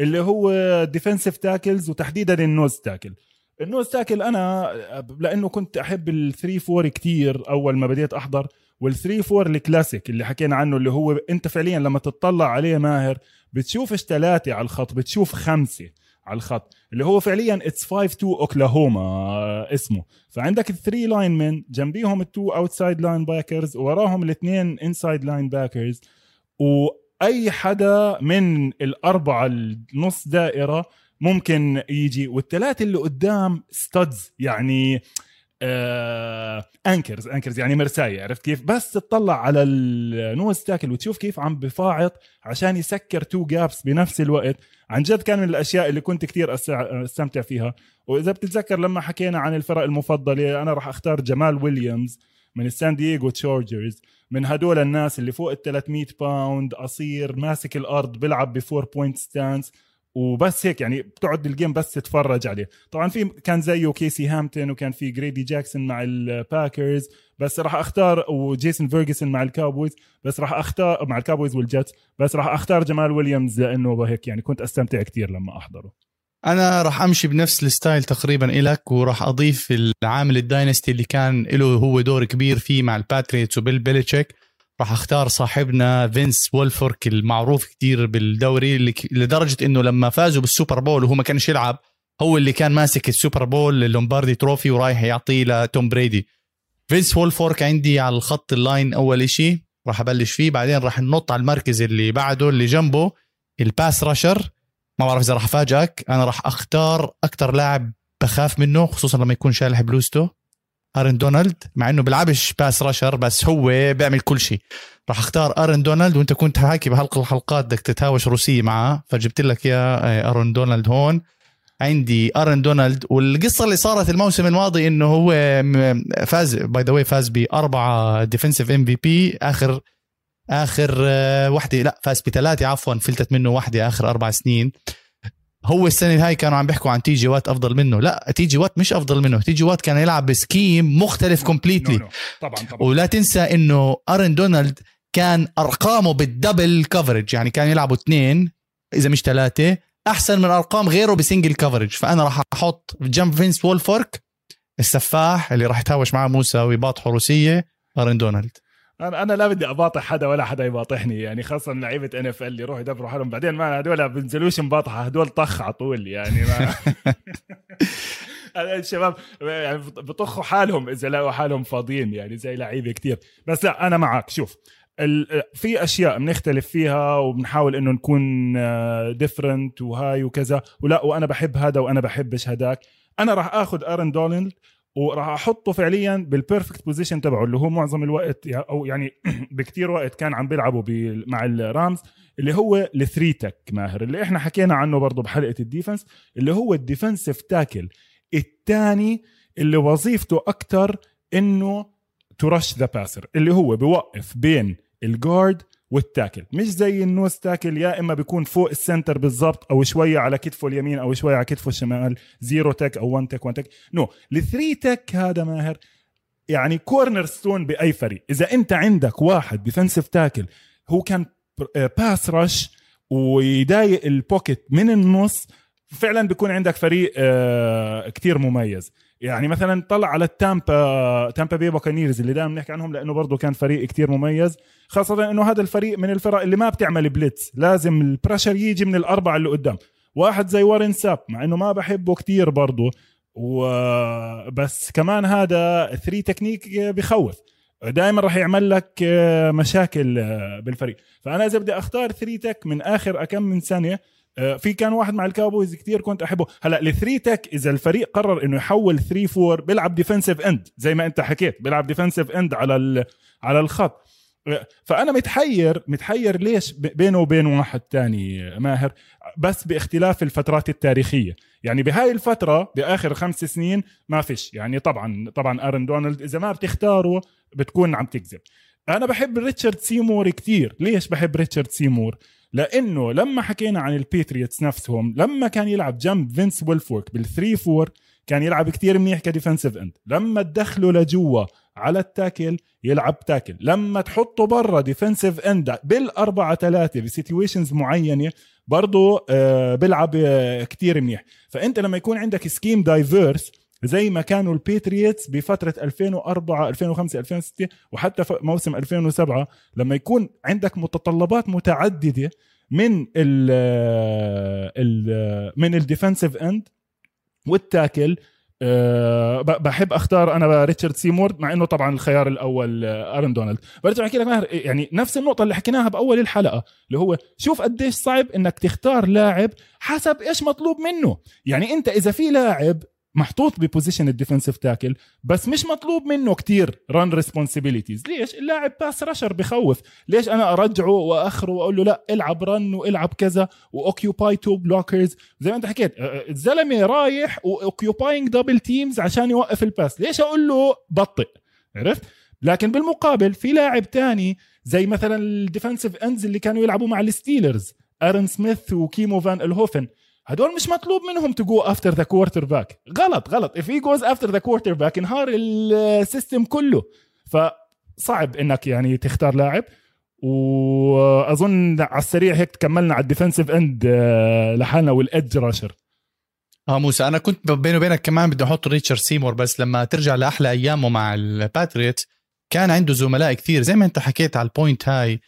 اللي هو defensive tackles وتحديدا ال nose tackle ال nose tackle أنا لأنه كنت أحب ال 3 4 كتير أول ما بديت أحضر وال 3 4 الكلاسيك اللي حكينا عنه اللي هو أنت فعليا لما تطلع عليه ماهر بتشوفش ثلاثة على الخط بتشوف خمسة على الخط اللي هو فعليا it's 5 2 Oklahoma اسمه. فعندك ال three line من جنبيهم ال two outside linebackers ووراهم الاثنين inside linebackers وأي حدا من الأربعة النص دائرة ممكن يجي. والثلاثه اللي قدام studs يعني آه anchors anchors يعني مرساية عرفت كيف؟ بس تطلع على ال nose tackle وتشوف كيف عم بفاعط عشان يسكر two gaps بنفس الوقت. عن جد كان من الأشياء اللي كنت كتير أس- أستمتع فيها. وإذا بتتذكر لما حكينا عن الفرق المفضلة أنا راح أختار جمال ويليامز من السان دييغو Chargers من هدول الناس اللي فوق ال 300 pound قصير ماسك الأرض بيلعب ب four point stance وبس هيك يعني بتقعد ال game بس تتفرج عليه. طبعا في كان زيه كيسي هامبتون وكان في جريدي جاكسون مع ال Packers بس راح أختار وجيسون فيرجسون مع ال Cowboys بس راح أختار مع ال Cowboys وال Jets بس راح أختار جمال ويليامز لأنه هيك يعني كنت أستمتع كتير لما أحضره. أنا راح أمشي بنفس ال style تقريبا إلك وراح أضيف العامل ال dynasty اللي كان له هو دور كبير فيه مع الباتريوتس وبيل بيليتشيك راح أختار صاحبنا فينس ويلفورك المعروف كتير بالدوري لدرجة إنه لما فازوا بال Super Bowl وهو ما كانش يلعب هو اللي كان ماسك ال Super Bowl ال Lombardi trophy ورايح يعطيه لتوم بريدي. فينس ويلفورك عندي على الخط ال line أول إشي راح أبلش فيه بعدين راح ننط على المركز اللي بعده اللي جنبه ال pass rusher. ما بعرف إذا راح أفاجئك أنا راح أختار أكثر لاعب بخاف منه خصوصا لما يكون شالح بلوزته أرن دونالد مع إنه بيلعبش pass rusher بس هو بيعمل كل شيء. راح أختار أرن دونالد وأنت كنت حاكي بحلقه الحلقات بدك تتهاوش روسية معاه فجبت لك يا أرن دونالد هون. عندي أرن دونالد والقصة اللي صارت الموسم الماضي إنه هو فاز by the فاز بأربعة defensive MVP اخر آخر آه، وحدة لا فاز بثلاثة عفوا فلتت منه واحدة آخر أربع سنين. هو السنة هاي كانوا عم بيحكوا عن تي جي وات أفضل منه. لا تي جي وات مش أفضل منه. تي جي وات كان يلعب ب scheme مختلف completely no no. طبعا طبعا. ولا تنسى إنه أرن دونالد كان أرقامه بال double coverage يعني كان يلعبوا اثنين إذا مش ثلاثة أحسن من أرقام غيره ب single coverage فأنا راح أحط جنب فينس ويلفورك السفاح اللي راح يتهاوش معاه موسى ويباطحوا روسية أرن دونالد. أنا أنا لا بدي أباطح حدا ولا حدا يباطحني يعني خاصة لعيبة NFL يروحوا يدبروا حالهم. بعدين ما هدول بنزلوش مباطحه هدول طخ على طول يعني ما الشباب يعني بطخوا حالهم إذا لقوا حالهم فاضيين يعني زي لعيبة كتير. بس لا أنا معك. شوف في أشياء بنختلف فيها وبنحاول إنه نكون different وهاي وكذا. ولا وأنا بحب هذا وأنا بحبش هداك. أنا راح آخذ ارن دونالد وراح احطه فعليا بال perfect position تبعه اللي هو معظم الوقت أو يعني بكتير وقت كان عم بيلعبوا مع الرامز اللي هو ال three tech ماهر اللي إحنا حكينا عنه برضه بحلقة ال defense اللي هو ال defensive tackle الثاني اللي وظيفته أكثر إنه to rush the passer اللي هو بوقف بين ال guard وال tackle. مش زي ال nose tackle يا إما بيكون فوق ال center بالضبط أو شوية على كتفه اليمين أو شوية على كتفه الشمال. zero tech أو 1 tech 1 tech no ال three tech هذا ماهر يعني cornerstone بأي فريق. إذا أنت عندك واحد defensive tackle هو كان pass rush ويضايق ال pocket من النص فعلا بيكون عندك فريق آه، كتير مميز. يعني مثلا طلع على التامبا تامبا باي بوكانيرز اللي دائما بنحكي عنهم لأنه برضه كان فريق كتير مميز خاصة إنه هذا الفريق من الفرق اللي ما بتعمل blitz لازم ال pressure يجي من الأربعة اللي قدام. واحد زي وارن ساب مع إنه ما بحبه كتير برضه وبس كمان هذا three technique بخوف. دائما راح يعمل لك مشاكل بالفريق. فأنا إذا بدي أختار three tech من آخر كم من سنه في كان واحد مع الكاوبويز كتير كنت أحبه. هلا ال three tech إذا الفريق قرر إنه يحول 3 4 بيلعب defensive end زي ما أنت حكيت بيلعب defensive end على على الخط. آه، فأنا متحير متحير ليش بينه وبين واحد تاني ماهر بس باختلاف الفترات التاريخية. يعني بهاي الفترة بآخر خمس سنين ما فيش. يعني طبعا طبعا ارن دونالد إذا ما بتختاره بتكون عم تكذب. أنا بحب ريتشارد سيمور كتير. ليش بحب ريتشارد سيمور؟ لأنه لما حكينا عن الباتريوتس نفسهم لما كان يلعب جنب فينس ويلفورك بال three four كان يلعب كتير منيح ك defensive end. لما تدخله لجوا على ال tackle يلعب tackle. لما تحطه برا defensive end بالأربعة ثلاثة ب situations معينة برضه آه بيلعب آه كتير منيح. فأنت لما يكون عندك scheme diverse زي ما كانوا الباتريوتس بفترة 2004 2005 2006 وحتى موسم 2007 لما يكون عندك متطلبات متعددة من ال ال من ال defensive end وال tackle أه بحب أختار أنا ريتشارد سيمور مع إنه طبعا الخيار الأول آه، ارن دونالد. برجع أحكي لك ماهر يعني نفس النقطة اللي حكيناها بأول الحلقة اللي هو شوف قديش صعب إنك تختار لاعب حسب إيش مطلوب منه. يعني أنت إذا في لاعب محطوط ب position ال defensive tackle بس مش مطلوب منه كتير run responsibilities ليش؟ اللاعب pass rusher بخوف. ليش أنا أرجعه وأخره وأقول له لا إلعب run وإلعب كذا و occupy two blockers زي ما أنت حكيت الزلمة رايح و occupying double teams عشان يوقف ال pass ليش أقول له بطئ؟ عرفت؟ لكن بالمقابل في لاعب تاني زي مثلا ال defensive ends اللي كانوا يلعبوا مع الستيلرز أرن سميث وكيمو فون أولهوفن. هدول مش مطلوب منهم to go after the quarterback غلط غلط. If he goes after the quarterback انهار ال system كله. فصعب إنك يعني تختار لاعب. وأظن على السريع هيك كملنا على ال defensive end آه، لحالنا وال edge rusher. آه موسى أنا كنت بيني وبينك كمان بدي أحط ريتشارد سيمور بس لما ترجع لأحلى أيامه مع الباتريوت كان عنده زملاء كثير. زي ما أنت حكيت على ال point هاي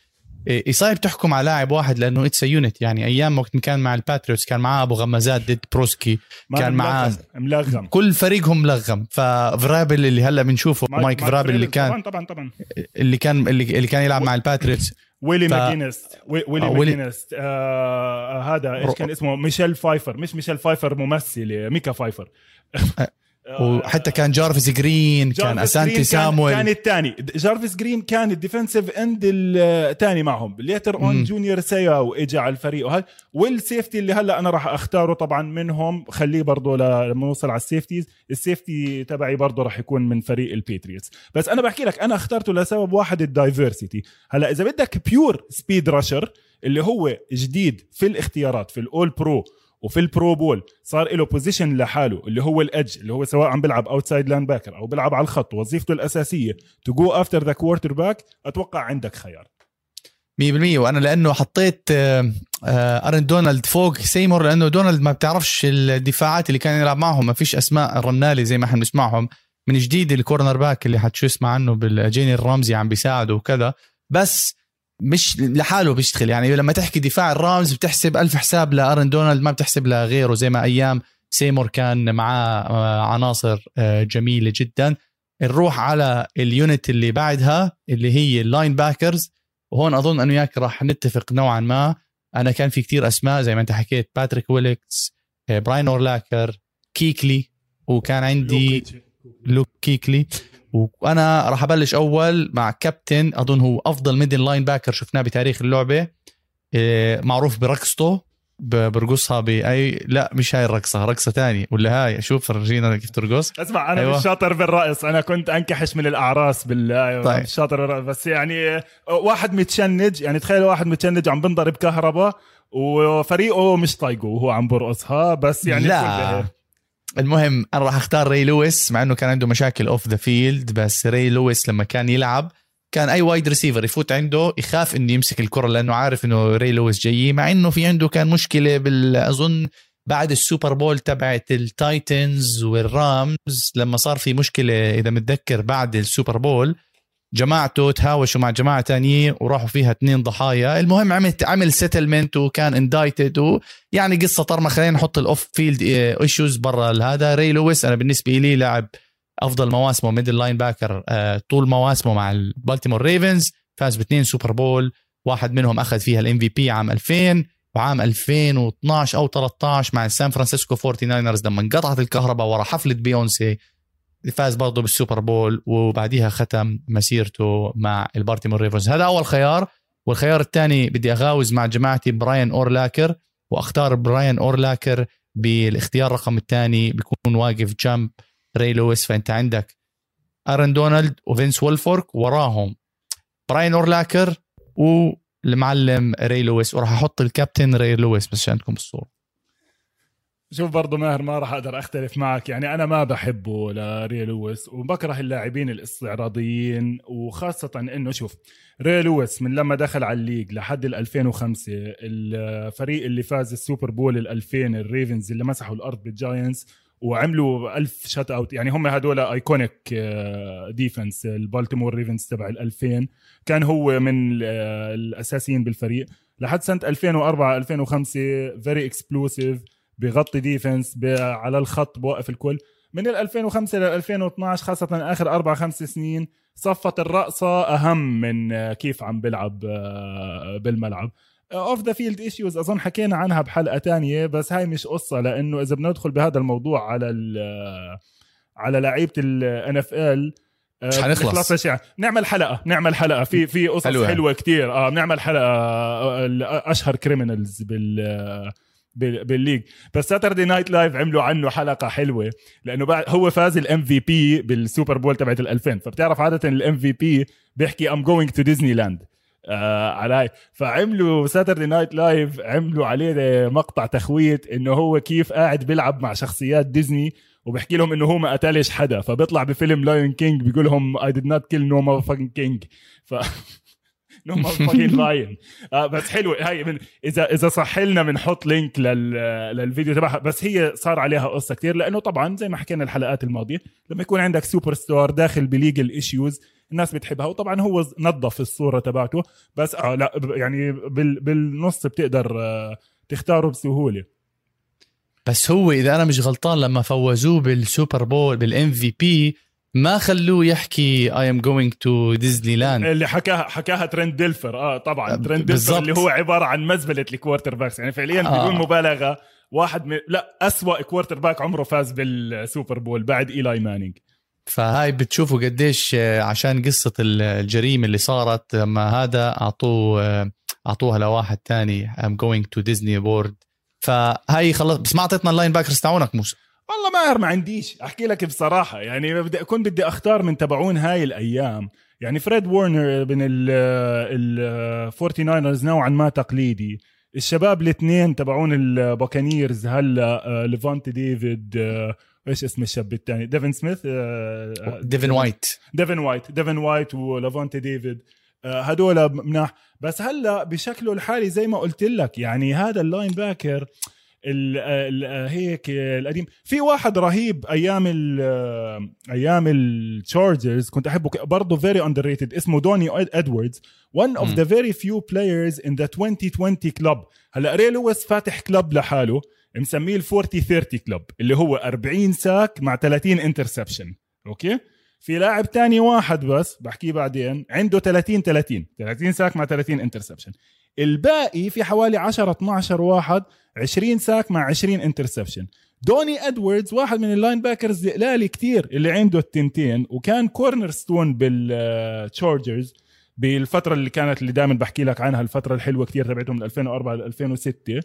صعب تحكم على لاعب واحد لأنه اتس يونت يعني أيام وقت كان مع الباتريوتس كان معاه أبو غمازات ضد بروسكي كان معاه ملغم كل فريقهم ملغم. ففرابل اللي هلأ بنشوفه مايك, مايك فرابل اللي كان طبعا طبعا طبعا. اللي كان اللي, كان يلعب مع الباتريوتس ويلي ف... ماجينست ويلي آه ماجينست آه هذا إيش كان اسمه؟ ميشيل فايفر مش ميشيل فايفر ممثل ميكا فايفر وحتى كان جارفيس جرين كان أسانتي سامويل. كان الثاني. جارفيس جرين كان ال defensive end الثاني معهم. later on جونيور سياو اجى على الفريق. وهذا وال safety اللي هلا أنا راح أختاره طبعا منهم خليه برضه لما نوصل على ال safeties. ال safety تبعي برضه راح يكون من فريق البيتريوتس. بس أنا بحكي لك أنا اخترته لسبب واحد ال diversity. هلا إذا بدك pure speed rusher اللي هو جديد في الاختيارات في ال All-Pro وفي ال Pro Bowl صار له position لحاله اللي هو ال edge اللي هو سواء عم بيلعب outside linebacker أو بيلعب على الخط وظيفته الأساسية to go after the quarterback أتوقع عندك خيار. 100% وأنا لأنه حطيت آه، آه، ارن دونالد فوق سيمور لأنه دونالد ما بتعرفش الدفاعات اللي كان يلعب معهم ما فيش أسماء رنانة زي ما إحنا بنسمعهم. من جديد ال cornerback اللي حتشو اسمع عنه جيلين رمزي عم بيساعده وكذا. بس مش لحاله بيشتغل. يعني لما تحكي دفاع الرامز بتحسب ألف حساب لأرن دونالد ما بتحسب لغيره. زي ما أيام سيمور كان معاه آه، عناصر آه، جميلة جدا. نروح على ال unit اللي بعدها اللي هي ال linebackers وهون أظن أنه وياك راح نتفق نوعا ما. أنا كان في كتير أسماء زي ما أنت حكيت باتريك ويليس براين اورلاكر كيكلي وكان عندي لوك كيكلي وأنا راح أبلش أول مع كابتن أظن هو أفضل middle linebacker شفناه بتاريخ اللعبة. آه، معروف برقصته برقصها باي لا مش هاي الرقصة رقصة تانية. ولا هاي؟ شوف فرجينا كيف ترقص. اسمع أنا أيوة. مش شاطر بالرقص. أنا كنت أنكحش من الأعراس بال أيوة طيب. مش شاطر بالرقص. بس يعني واحد متشنج. يعني تخيل واحد متشنج عم بنضرب كهرباء وفريقه مش طايقه وهو عم برقصها. بس يعني لا. المهم أنا راح أختار ري لويس مع إنه كان عنده مشاكل off the field بس ري لويس لما كان يلعب كان أي wide receiver يفوت عنده يخاف إنه يمسك الكرة لأنه عارف إنه ري لويس جاي مع إنه في عنده كان مشكلة بال أظن بعد ال Super Bowl تبعت التايتنز والرامز لما صار في مشكلة إذا متذكر بعد ال Super Bowl جماعته تهاوشوا مع جماعة تانية وراحوا فيها اثنين ضحايا. المهم عمل عمل settlement وكان indicted يعني قصة طرمه خلينا نحط ال off field issues برا هذا ري لويس أنا بالنسبة لي لاعب أفضل مواسمه middle linebacker طول مواسمه مع البالتيمور ريفنز فاز باثنين Super Bowl واحد منهم أخذ فيها ال MVP عام 2000 وعام 2012 أو 13 مع السان فرانسيسكو 49 لما انقطعت الكهرباء ورا حفلة بيونسي فاز برضه بال Super Bowl وبعديها ختم مسيرته مع البالتيمور ريفنز هذا أول خيار. والخيار الثاني بدي أغاوز مع جماعتي براين أورلاكر وأختار براين أورلاكر بالاختيار رقم الثاني بيكون واقف جنب ري لويس. فأنت عندك أرن دونالد وفينس وولفورك وراهم براين أورلاكر والمعلم ري لويس. وراح أحط الكابتن ري لويس بس عشان عندكم الصورة. شوف برضه ماهر ما راح أقدر أختلف معك. يعني أنا ما بحبه لري لويس وبكره اللاعبين الاستعراضيين وخاصة إنه شوف ري لويس من لما دخل على ال league لحد ال 2005 الفريق اللي فاز ال Super Bowl ال 2000 الريفنز اللي مسحوا الأرض بالجاينتس وعملوا ألف shutout. يعني هم هدول iconic defense البالتيمور ريفنز تبع ال 2000 كان هو من آه، الأساسيين بالفريق. لحد سنة 2004 2005 very explosive بغطي defense على الخط بوقف الكل. من ال 2005 لل 2012 خاصة آخر أربع خمس سنين صفت الرقصة أهم من آه، كيف عم بلعب آه، بالملعب. off the field issues أظن حكينا عنها بحلقة تانية بس هاي مش قصة لأنه إذا بدنا ندخل بهذا الموضوع على على لعيبة ال NFL مش حنخلص يعني؟ نعمل حلقة نعمل حلقة. في في قصص حلوة, حلوة كتير. آه بنعمل حلقة آه، اشهر criminals بال بال league. بس Saturday Night Live عملوا عنه حلقة حلوة لأنه بعد هو فاز ال MVP بال Super Bowl تبعت ال 2000 فبتعرف عادة ال MVP بيحكي I'm going to Disneyland آه على فعملوا Saturday Night Live عملوا عليه مقطع تخويت إنه هو كيف قاعد بيلعب مع شخصيات ديزني وبحكي لهم إنه هو ما قتلش حدا. فبيطلع بفيلم Lion King بيقول لهم I did not kill no mother king f no mother lion بس حلوة هاي من اذا إذا صح لنا بنحط link لل للفيديو تبعها. بس هي صار عليها قصة كثير لأنه طبعا زي ما حكينا الحلقات الماضية لما يكون عندك سوبر ستار داخل ب legal issues الناس بتحبها. وطبعا هو نظف الصورة تبعته. بس آه لا يعني بال بالنص بتقدر آه تختاره بسهولة. بس هو إذا أنا مش غلطان لما فوزوه بال Super Bowl بال MVP ما خلوه يحكي I am going to Disneyland اللي حكاها حكاها ترنت ديلفر. آه طبعا. ترنت ديلفر اللي هو عبارة عن مزبلة ال quarterbacks. يعني فعليا آه. بدون مبالغة واحد من لا اسوء quarterback عمره فاز بال Super Bowl بعد إيلاي مانينج. فهاي بتشوفوا قديش آه، عشان قصة الجريمة اللي صارت لما هذا أعطوه آه، أعطوها لواحد تاني. I'm going to Disney World. فهاي خلص بس ما أعطيتنا ال linebackers تاعونك موسى. والله ما ما عنديش. أحكي لك بصراحة يعني بدي اكون بدي أختار من تبعون هاي الأيام. يعني فريد وورنر من ال 49رز نوعا ما تقليدي. الشباب الاثنين تبعون البوكانيرز هلا ليفانتي ديفيد إيش اسم الشاب الثاني ديفن سميث ديفن وايت. ديفن وايت ديفن وايت ولافونتي ديفيد هدول مناح. بس هلا بشكله الحالي زي ما قلت لك يعني هذا ال linebacker ال ال هيك القديم. في واحد رهيب أيام ال أيام التشارجرز كنت أحبه برضه very underrated اسمه دوني ادواردز one of the very few players in the 2020 club. هلأ ري لويس فاتح club لحاله مسميه ال 40 30 club اللي هو 40 sack مع 30 interception أوكي؟ في لاعب تاني واحد بس بحكيه بعدين عنده 30 30 30 sack مع 30 interception الباقي في حوالي 10 12 واحد 20 sack مع 20 interception. دوني إدواردز واحد من ال linebackers القلالي كتير اللي عنده التنتين وكان cornerstone بالتشارجرز بالفترة اللي كانت اللي دائما بحكي لك عنها الفترة الحلوة كتير تبعتهم من 2004 ل 2006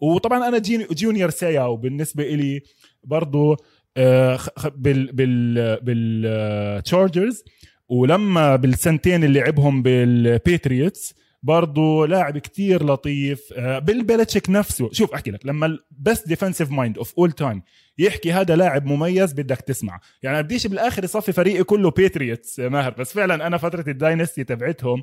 وطبعا أنا جونيور سياو بالنسبة لي برضه آه، بال بال بالتشارجرز. ولما بالسنتين اللي لعبهم بالبيتريوتس برضه لاعب كتير لطيف. آه، بيليتشيك نفسه. شوف أحكي لك لما ال best defensive mind of all time يحكي هذا لاعب مميز بدك تسمع يعني بديش بالآخر يصفي فريقي كله بيتريوتس ماهر. بس فعلا أنا فترة ال dynasty تبعتهم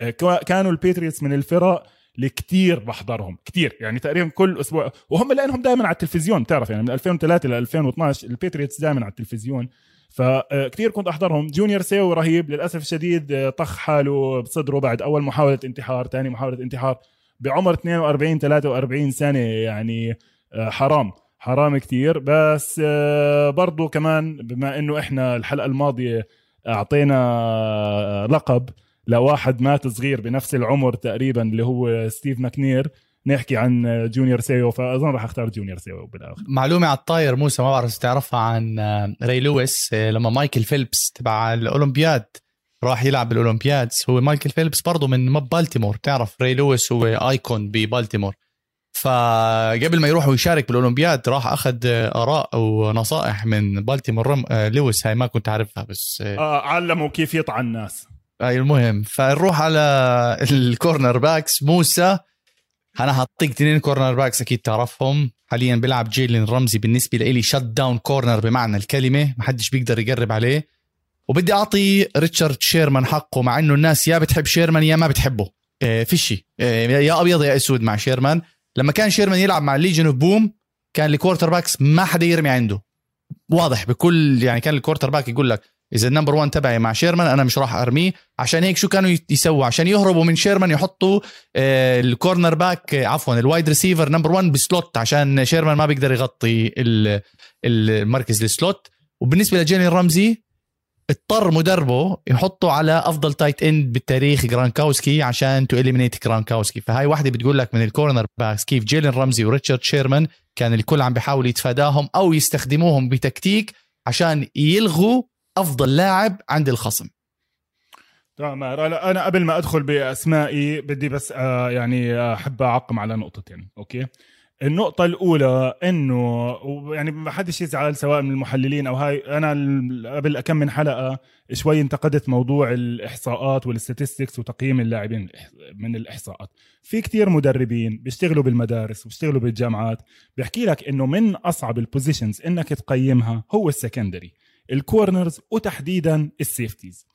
آه، كانوا البيتريوتس من الفرق اللي كتير بحضرهم. كتير. يعني تقريبا كل أسبوع. وهم لأنهم دائما على التلفزيون بتعرف يعني من 2003 ل 2012 البيتريوتس دائما على التلفزيون. فكتير كنت أحضرهم. جونيور سيو رهيب للأسف الشديد آه، طخ حاله بصدره بعد أول محاولة انتحار ثاني محاولة انتحار. بعمر 42 43 سنة يعني آه، حرام حرام كتير. بس آه، برضو كمان بما إنه إحنا الحلقة الماضية أعطينا لقب لواحد مات صغير بنفس العمر تقريبا اللي هو ستيف ماكنير. نحكي عن جونيور سيو فأظن راح أختار جونيور سيو بالآخر. معلومة على الطاير موسى ما بعرف تعرفها عن ري لويس لما مايكل فيلبس تبع الأولمبياد راح يلعب بالأولمبياد. هو مايكل فيلبس برضه من بالتيمور تعرف ري لويس هو icon ببالتيمور. فقبل ما يروح ويشارك بالأولمبياد راح أخذ آراء ونصائح من بالتيمور لويس. هاي ما كنت عارفها بس آه علمه كيف يطعن الناس. أي المهم. فنروح على ال cornerbacks. موسى أنا حاطيك اثنين cornerbacks أكيد تعرفهم. حاليا بيلعب جيلين رمزي بالنسبة لي shutdown corner بمعنى الكلمة. ما حدش بيقدر يقرب عليه. وبدي أعطي ريتشارد شيرمان حقه مع إنه الناس يا بتحب شيرمان يا ما بتحبه. إيه فيشي إيه يا أبيض يا أسود مع شيرمان. لما كان شيرمان يلعب مع ال Legion of Boom كان ال quarterbacks ما حدا يرمي عنده. واضح بكل يعني كان ال quarterback يقول لك إذا ال number 1 تبعي مع شيرمان أنا مش راح أرميه. عشان هيك شو كانوا يسووا؟ عشان يهربوا من شيرمان يحطوا آه، ال cornerback عفوا ال wide receiver number 1 ب slot عشان شيرمان ما بيقدر يغطي المركز ال slot وبالنسبة لجيلين رمزي اضطر مدربه يحطه على أفضل tight end بالتاريخ جرانكاوسكي عشان to eliminate جرانكاوسكي. فهاي واحدة بتقول لك من ال cornerbacks كيف جيلين رمزي وريتشارد شيرمان كان الكل عم بيحاول يتفاداهم أو يستخدموهم بتكتيك عشان يلغوا أفضل لاعب عند الخصم. تمام أنا قبل ما أدخل بأسمائي بدي بس آه، يعني أحب أعقب على نقطتين أوكي؟ النقطة الأولى إنه يعني ما حدش يزعل سواء من المحللين أو هاي أنا قبل كم من حلقة شوي انتقدت موضوع الإحصاءات وال statistics وتقييم اللاعبين من الإحصاءات. في كتير مدربين بيشتغلوا بالمدارس وبيشتغلوا بالجامعات بيحكي لك إنه من أصعب ال positions إنك تقيمها هو ال secondary ال corners وتحديدا ال safeties.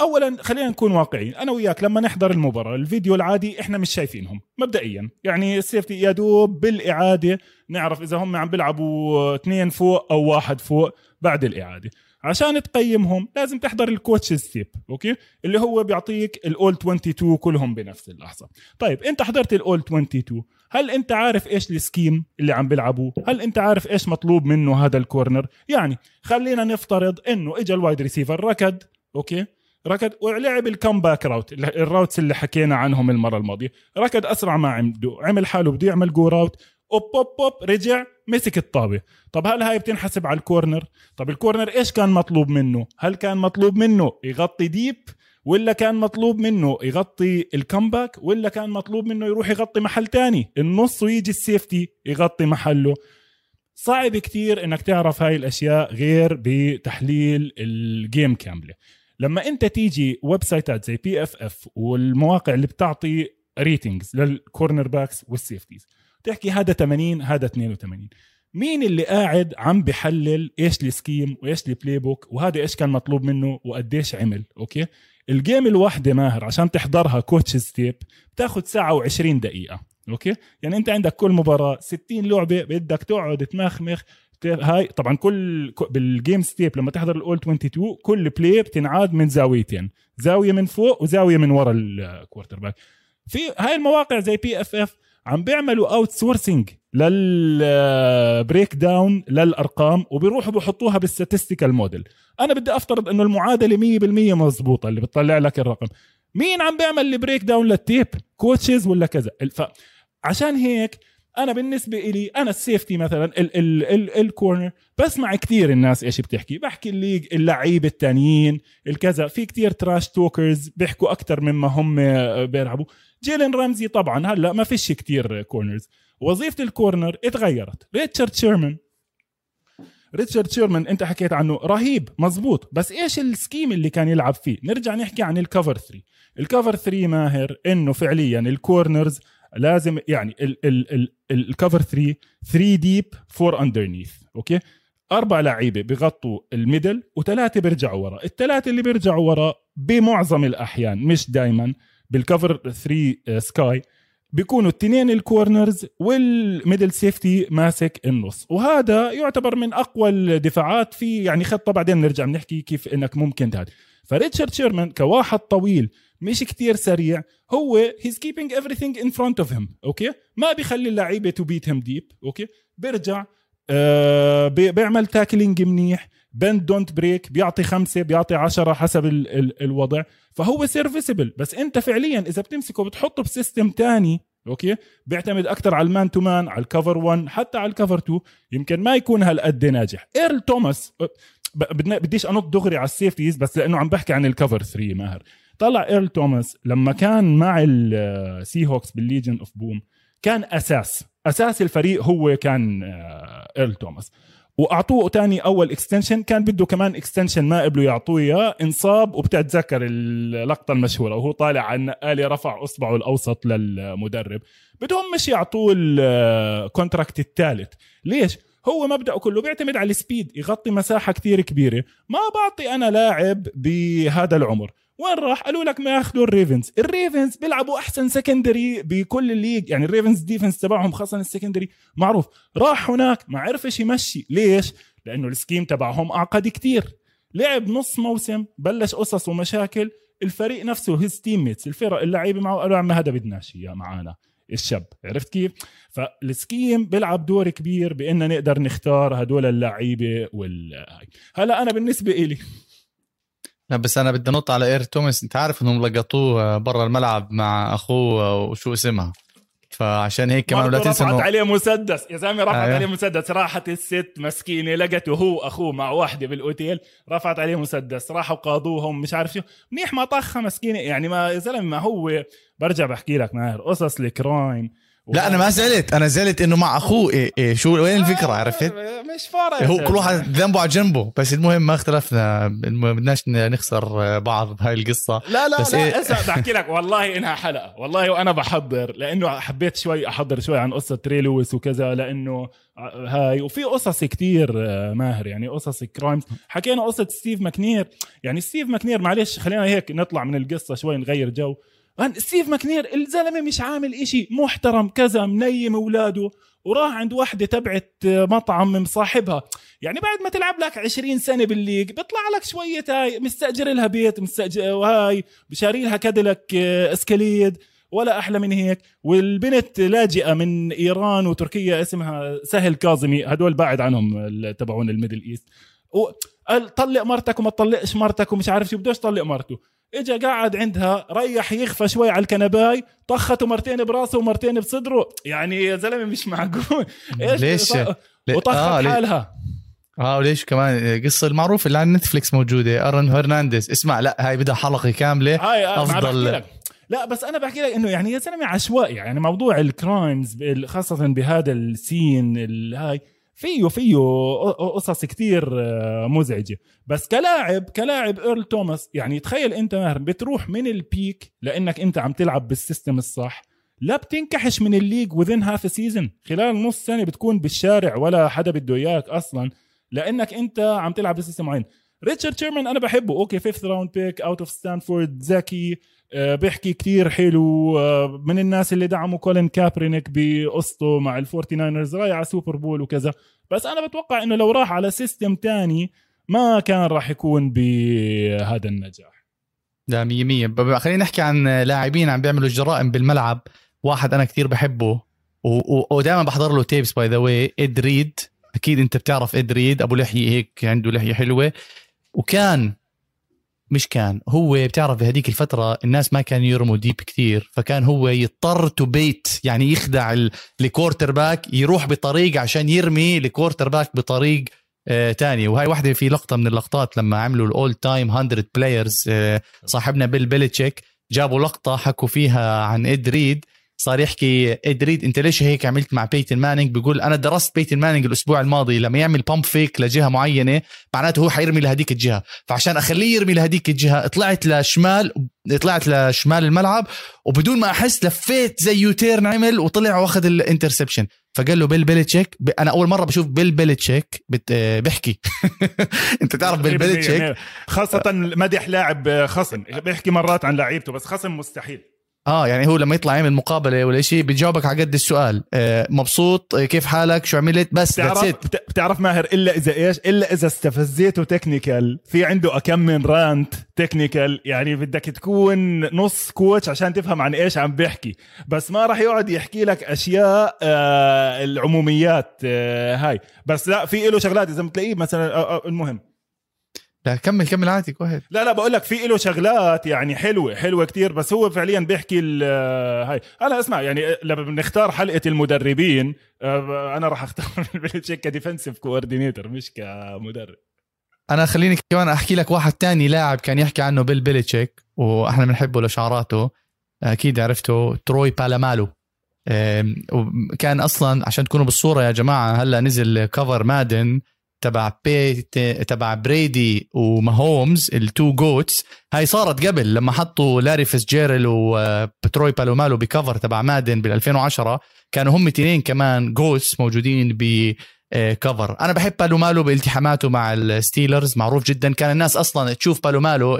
اولا خلينا نكون واقعيين أنا وياك لما نحضر المباراة الفيديو العادي إحنا مش شايفينهم مبدئيا. يعني ال safety يا دوب بالإعادة نعرف إذا هم عم بيلعبوا اثنين فوق أو واحد فوق بعد الإعادة. عشان تقيمهم لازم تحضر ال coach's tape أوكي؟ اللي هو بيعطيك الأول 22 كلهم بنفس اللحظة. طيب أنت حضرت الأول 22 هل انت عارف إيش ال scheme اللي عم بيلعبوه؟ هل انت عارف إيش مطلوب منه هذا ال corner؟ يعني خلينا نفترض انه اجى ال wide receiver ركض أوكي؟ ركض ولعب ال comeback route ال routes اللي حكينا عنهم المرة الماضية. ركض أسرع ما عنده عمل حاله بده يعمل go route. أوب أوب أوب رجع مسك الطابة. طب هل هاي بتنحسب على ال corner؟ طب ال corner إيش كان مطلوب منه؟ هل كان مطلوب منه يغطي deep؟ ولا كان مطلوب منه يغطي ال comeback ولا كان مطلوب منه يروح يغطي محل تاني. النص ويجي ال safety يغطي محله. صعب كتير إنك تعرف هاي الأشياء غير بتحليل ال game كاملة. لما أنت تيجي ويب سايتات زي PFF والمواقع اللي بتعطي ratings لل cornerbacks وال safeties تحكي هذا 80 هذا 82 مين اللي قاعد عم بحلل إيش ال scheme وإيش ال playbook وهذا إيش كان مطلوب منه وقديش عمل؟ أوكي؟ ال game الواحدة ماهر عشان تحضرها coach's tape بتاخذ ساعة و20 دقيقة أوكي؟ يعني أنت عندك كل مباراة 60 لعبة بدك تقعد تمخمخ هاي طبعا كل بال game's tape لما تحضر الأول 22 كل play بتنعاد من زاويتين زاوية من فوق وزاوية من ورا ال quarterback في هاي المواقع زي PFF عم بيعملوا outsourcing لل breakdown للأرقام وبيروحوا بحطوها بال statistical model أنا بدي أفترض إنه المعادلة 100% مزبوطه اللي بتطلع لك الرقم. مين عم بيعمل ال breakdown لل tape coaches ولا كذا؟ فعشان هيك أنا بالنسبة لي أنا ال safety مثلا ال corner بسمع كثير الناس إيش بتحكي. بحكي ال league اللعيبة التانيين الكذا. في كثير trash talkers بيحكوا أكثر مما هم بيلعبوا. جيلين رمزي طبعا هلأ ما فيش كثير corners وظيفة ال corner اتغيرت. ريتشارد شيرمان. ريتشارد شيرمان أنت حكيت عنه رهيب مزبوط بس إيش ال scheme اللي كان يلعب فيه؟ نرجع نحكي عن ال cover 3 ال cover 3 ماهر إنه فعليا ال corners لازم يعني ال cover 3 3 deep 4 underneath okay؟ أربع لعيبة بغطوا ال middle وثلاثة بيرجعوا ورا. الثلاثة اللي بيرجعوا ورا بمعظم الأحيان مش دائما بال cover 3 sky بيكونوا التنين ال corners وال middle safety ماسك النص. وهذا يعتبر من أقوى الدفاعات في يعني خطة. بعدين نرجع بنحكي كيف إنك ممكن تهد فريتشارد شيرمان كواحد طويل مش كتير سريع هو he's keeping everything in front of him okay؟ ما بيخلي اللعيبة to beat him deep okay؟ بيرجع آه بيعمل tackling منيح. bend don't break بيعطي خمسة بيعطي عشرة حسب ال ال الوضع. فهو serviceable بس انت فعليا إذا بتمسكه بتحطه ب system تاني okay؟ بيعتمد أكثر على ال man to man على ال cover 1 حتى على ال cover 2 يمكن ما يكون هالقد ناجح. ايرل توماس بديش أنط دغري على ال safeties بس لأنه عم بحكي عن ال cover 3 ماهر. طلع ايرل توماس لما كان مع ال Seahawks بال Legion of Boom كان أساس. أساس الفريق هو كان ايرل توماس وأعطوه تاني أول extension كان بده كمان extension ما قبلوا يعطوه إياه. انصاب وبتتذكر اللقطة المشهورة وهو طالع على النقاله رفع أصبعه الأوسط للمدرب. بدهم مش يعطوه ال contract الثالث. ليش؟ هو مبدأه كله بيعتمد على ال speed يغطي مساحة كتير كبيرة. ما بعطي أنا لاعب بهذا العمر. وين راح؟ قالوا لك ما ياخذوا ال Ravens، ال Ravens بيلعبوا أحسن secondary بكل ال league، يعني ال Ravens defense تبعهم خاصة ال secondary معروف، راح هناك ما عرفش يمشي، ليش؟ لأنه ال scheme تبعهم أعقد كتير، لعب نص موسم بلش قصص ومشاكل، الفريق نفسه his teammates، الفرق اللعيبة معه قالوا عم هذا بدناش إياه معانا، الشاب. عرفت كيف؟ فال scheme بيلعب دور كبير بان نقدر نختار هدول اللعيبة وال هلا أنا بالنسبة إلي. لا بس أنا بدي انط على إيرل توماس. أنت عارف إنهم لقطوه برا الملعب مع أخوه وشو اسمها. فعشان هيك كمان لا تنسى رفعت عليه مسدس. يا زلمه رفعت آه. عليه مسدس. راحت الست مسكينة لقته هو أخوه مع واحدة بالأوتيل. رفعت عليه مسدس. راحوا قاضوهم مش عارف شو. منيح ما طخها مسكينة. يعني ما يا زلمة ما هو برجع بحكي لك ماهر قصص الكرايم. لا أنا ما زعلت. أنا زعلت إنه مع أخوه إيه إيه شو وين الفكرة عرفت؟ مش فارق. هو كل واحد ذنبه على جنبه بس المهم ما اختلفنا. بدناش نخسر بعض بهاي القصة. لا لا بس لا إيه؟ اسمع بحكي لك والله إنها حلقة. والله وأنا بحضر لأنه حبيت شوي أحضر شوي عن قصة تري لويس وكذا لأنه هاي وفي قصص كتير ماهر. يعني قصص crimes. حكينا قصة ستيف ماكنير. يعني ستيف ماكنير معلش خلينا هيك نطلع من القصة شوي نغير جو. ستيف ماكنير الزلمة مش عامل إشي محترم كذا منيم أولاده وراح عند واحدة تبعت مطعم مصاحبها. يعني بعد ما تلعب لك 20 سنة بال league بيطلع لك شوية هاي مستأجر لها بيت مستأجر وهاي بشاري لها Cadillac Escalade ولا أحلى من هيك. والبنت لاجئة من إيران وتركيا اسمها سهل كاظمي هدول بعد عنهم تبعون الميدل إيست. طلق مرتك وما تطلقش مرتك ومش عارف شو بدوش طلق مرته. اجى قعد عندها ريح يخفى شوي على الكنباية طخته مرتين براسه ومرتين بصدره. يعني يا زلمة مش معقول. إيش ليش؟ وطخت آه حالها. آه وليش كمان؟ قصة المعروفه اللي على نتفليكس موجودة آرون هرنانديز. اسمع لا هاي بدها حلقة كاملة. هاي آه أفضل. لا بس أنا بحكي لك إنه يعني يا زلمة عشوائي. يعني موضوع ال crimes خاصة بهذا ال scene هاي. فيه فيه قصص كثير آه، مزعجة. بس كلاعب كلاعب إيرل توماس يعني تخيل أنت ماهر بتروح من ال peak لأنك أنت عم تلعب بال system الصح لا بتنكحش من ال league و within half season خلال نص سنة بتكون بالشارع ولا حدا بده إياك أصلا لأنك أنت عم تلعب ب system معين. ريتشارد شيرمان أنا بحبه. okay fifth round pick out of Stanford ذكي آه، بيحكي كتير حلو آه، من الناس اللي دعموا كولين كابرينيك بقصته مع ال Forty Niners رايح على Super Bowl وكذا. بس أنا بتوقع إنه لو راح على system تاني ما كان راح يكون بهذا النجاح. لا مية مية. خلينا نحكي عن لاعبين عم بيعملوا جرائم بالملعب. واحد أنا كتير بحبه ودائما بحضر له tapes by the way إد ريد. أكيد أنت بتعرف إد ريد. أبو لحية هيك عنده لحية حلوة. وكان مش كان هو بتعرف بهذيك الفترة الناس ما كانوا يرموا deep كثير فكان هو يضطر to bait يعني يخدع ال quarterback يروح بطريق عشان يرمي ال quarterback بطريق آه تاني. وهي واحدة في لقطة من اللقطات لما عملوا ال all time 100 players صاحبنا بيل بيلتشيك جابوا لقطة حكوا فيها عن إد ريد صار يحكي إد ريد أنت ليش هيك عملت مع بيتن مانينج؟ بيقول أنا درست بيتن مانينج الأسبوع الماضي لما يعمل pump fake لجهة معينة معناته هو حيرمي لهديك الجهة. فعشان أخليه يرمي لهديك الجهة طلعت لشمال طلعت لشمال الملعب وبدون ما أحس لفيت زي U-turn عمل وطلع وأخذ ال interception. فقال له بيل بيلتشيك أنا أول مرة بشوف بيل بيلتشيك بيحكي. أنت تعرف بيل بيلتشيك خاصة مدح لاعب خصم بيحكي مرات عن لعيبته بس خصم مستحيل. آه يعني هو لما يطلع يعمل مقابلة ولا شيء بيجاوبك على قد السؤال. آه مبسوط آه، كيف حالك؟ شو عملت؟ بس بتعرف بتعرف ماهر إلا إذا إيش؟ إلا إذا استفزيته technical في عنده أكم من rant technical يعني بدك تكون نص coach عشان تفهم عن إيش عم بيحكي. بس ما راح يقعد يحكي لك أشياء آه العموميات آه هاي. بس لا في له شغلات إذا بتلاقيه مثلا آه آه المهم. لا كمل كمل عادي واحد لا لا بقول لك في له شغلات يعني حلوة حلوة كتير بس هو فعليا بيحكي هاي. أنا اسمع يعني لما بنختار حلقة المدربين آه، أنا راح أختار بيلتشيك ك defensive coordinator مش كمدرب. أنا خليني كمان أحكي لك واحد تاني لاعب كان يحكي عنه بيل بيلتشيك وإحنا بنحبه لشعاراته أكيد عرفته تروي بالامالو. كان أصلا عشان تكونوا بالصورة يا جماعة هلأ نزل cover Madden تبع بيت تبع بريدي وماهومز ال two GOATs هاي صارت قبل لما حطوا لاري فيتزجيرالد وتروي بالومالو ب cover تبع Madden بال 2010 كانوا هم اثنين كمان GOATs موجودين ب cover أنا بحب بالومالو بالتحاماته مع ال Steelers معروف جدا. كان الناس أصلا تشوف بالومالو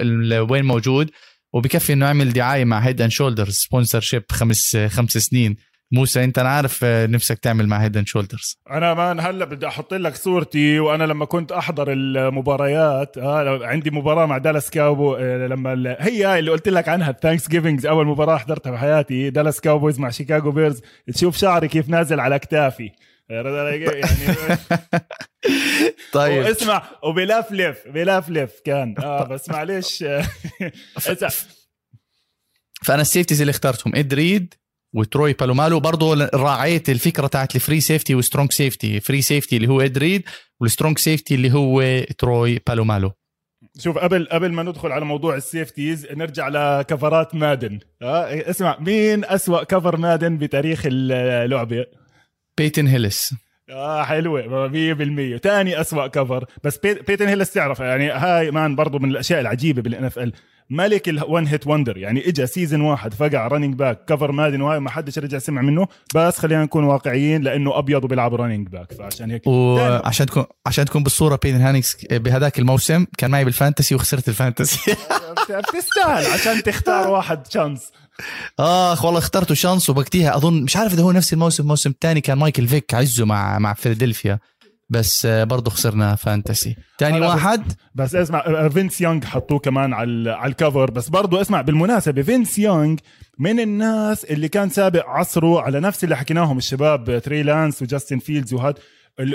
وين موجود وبكفي إنه يعمل دعاية مع Head and Shoulders sponsorship خمس خمس سنين. موسى انت أنا عارف آه، نفسك تعمل مع Head and Shoulders أنا man هلأ بدي أحط لك صورتي وأنا لما كنت أحضر المباريات آه عندي مباراة مع Dallas Cowboy آه لما هي اللي قلت لك عنها ال Thanksgiving أول مباراة حضرتها بحياتي Dallas Cowboys مع Chicago Bears تشوف شعري كيف نازل على اكتافي يعني طيب. اسمع وبلفلف بلفلف كان. آه بس معلش فانا ال safeties اللي اخترتهم إد ريد وتروي بالومالو برضه راعيت الفكرة تاعت ال free safety و strong safety free safety اللي هو إد ريد وال strong safety اللي هو تروي بالومالو. شوف قبل قبل ما ندخل على موضوع ال safeties نرجع ل cover ات Madden. آه اسمع مين أسوأ cover Madden بتاريخ اللعبة؟ بيتن هيلس آه حلوة 100% ثاني أسوأ cover بس بيتن هيلس تعرف يعني هاي man برضه من الأشياء العجيبة بال NFL ملك ال one hit wonder يعني اجى season واحد فقع running back cover Madden وهاي ما حدش رجع سمع منه. بس خلينا نكون واقعيين لأنه أبيض وبيلعب running back فعشان هيك. وعشان تكون عشان تكون بالصورة بيتن هيلس بهذاك الموسم كان معي بال fantasy وخسرت ال fantasy. بتستاهل عشان تختار واحد chance آخ والله اخترته شانس وبكتيها اظن مش عارف إذا هو نفس الموسم الموسم الثاني كان مايكل فيك عزه مع مع فيلادلفيا. بس برضه خسرنا فانتسي. ثاني واحد بس, بس اسمع فينس يونغ حطوه كمان على على الكفر بس برضه اسمع بالمناسبة فينس يونغ من الناس اللي كان سابق عصره على نفس اللي حكيناهم الشباب تري لانس وجاستن فيلدز وهاد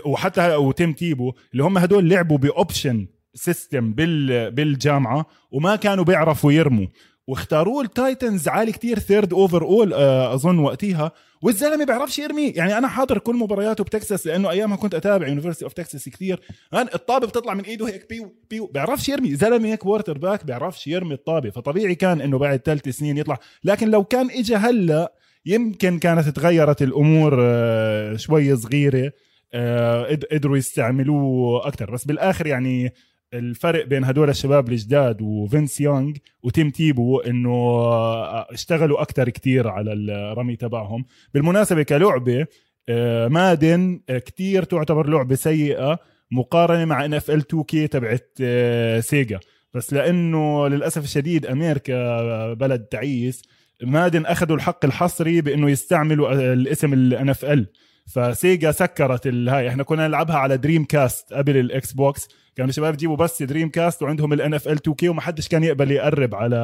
وحتى وتيم تيبو اللي هم هدول لعبوا باوبشن سيستم بال بالجامعة وما كانوا بيعرفوا يرموا. واختاروه ال Titans عالي كتير third overall أظن وقتها والزلمة بيعرفش يرمي. يعني أنا حاضر كل مبارياته بتكساس لأنه أيامها كنت أتابع University of Texas كثير الطابة بتطلع من إيده هيك بيو بيو بيعرفش يرمي. زلمة quarterback بيعرفش يرمي الطابة. فطبيعي كان إنه بعد ثلاث سنين يطلع. لكن لو كان اجى هلأ يمكن كانت تغيرت الأمور آه، شوي صغيرة آه، قدروا يستعملوه أكثر بس بالآخر يعني الفرق بين هدول الشباب الجداد وفينس يونغ وتيم تيبو إنه آه، اشتغلوا أكثر كتير على الرمي تبعهم. بالمناسبة كلعبة آه، Madden كتير تعتبر لعبة سيئة مقارنة مع NFL 2K تبعت آه، Sega. بس لأنه للأسف الشديد أمريكا بلد تعيس Madden أخذوا الحق الحصري بإنه يستعملوا الاسم ال NFL. ف Sega سكرت الهاي إحنا كنا نلعبها على Dreamcast قبل ال Xbox كانوا الشباب يجيبوا بس Dreamcast وعندهم ال NFL 2K وما حدش كان يقبل يقرب على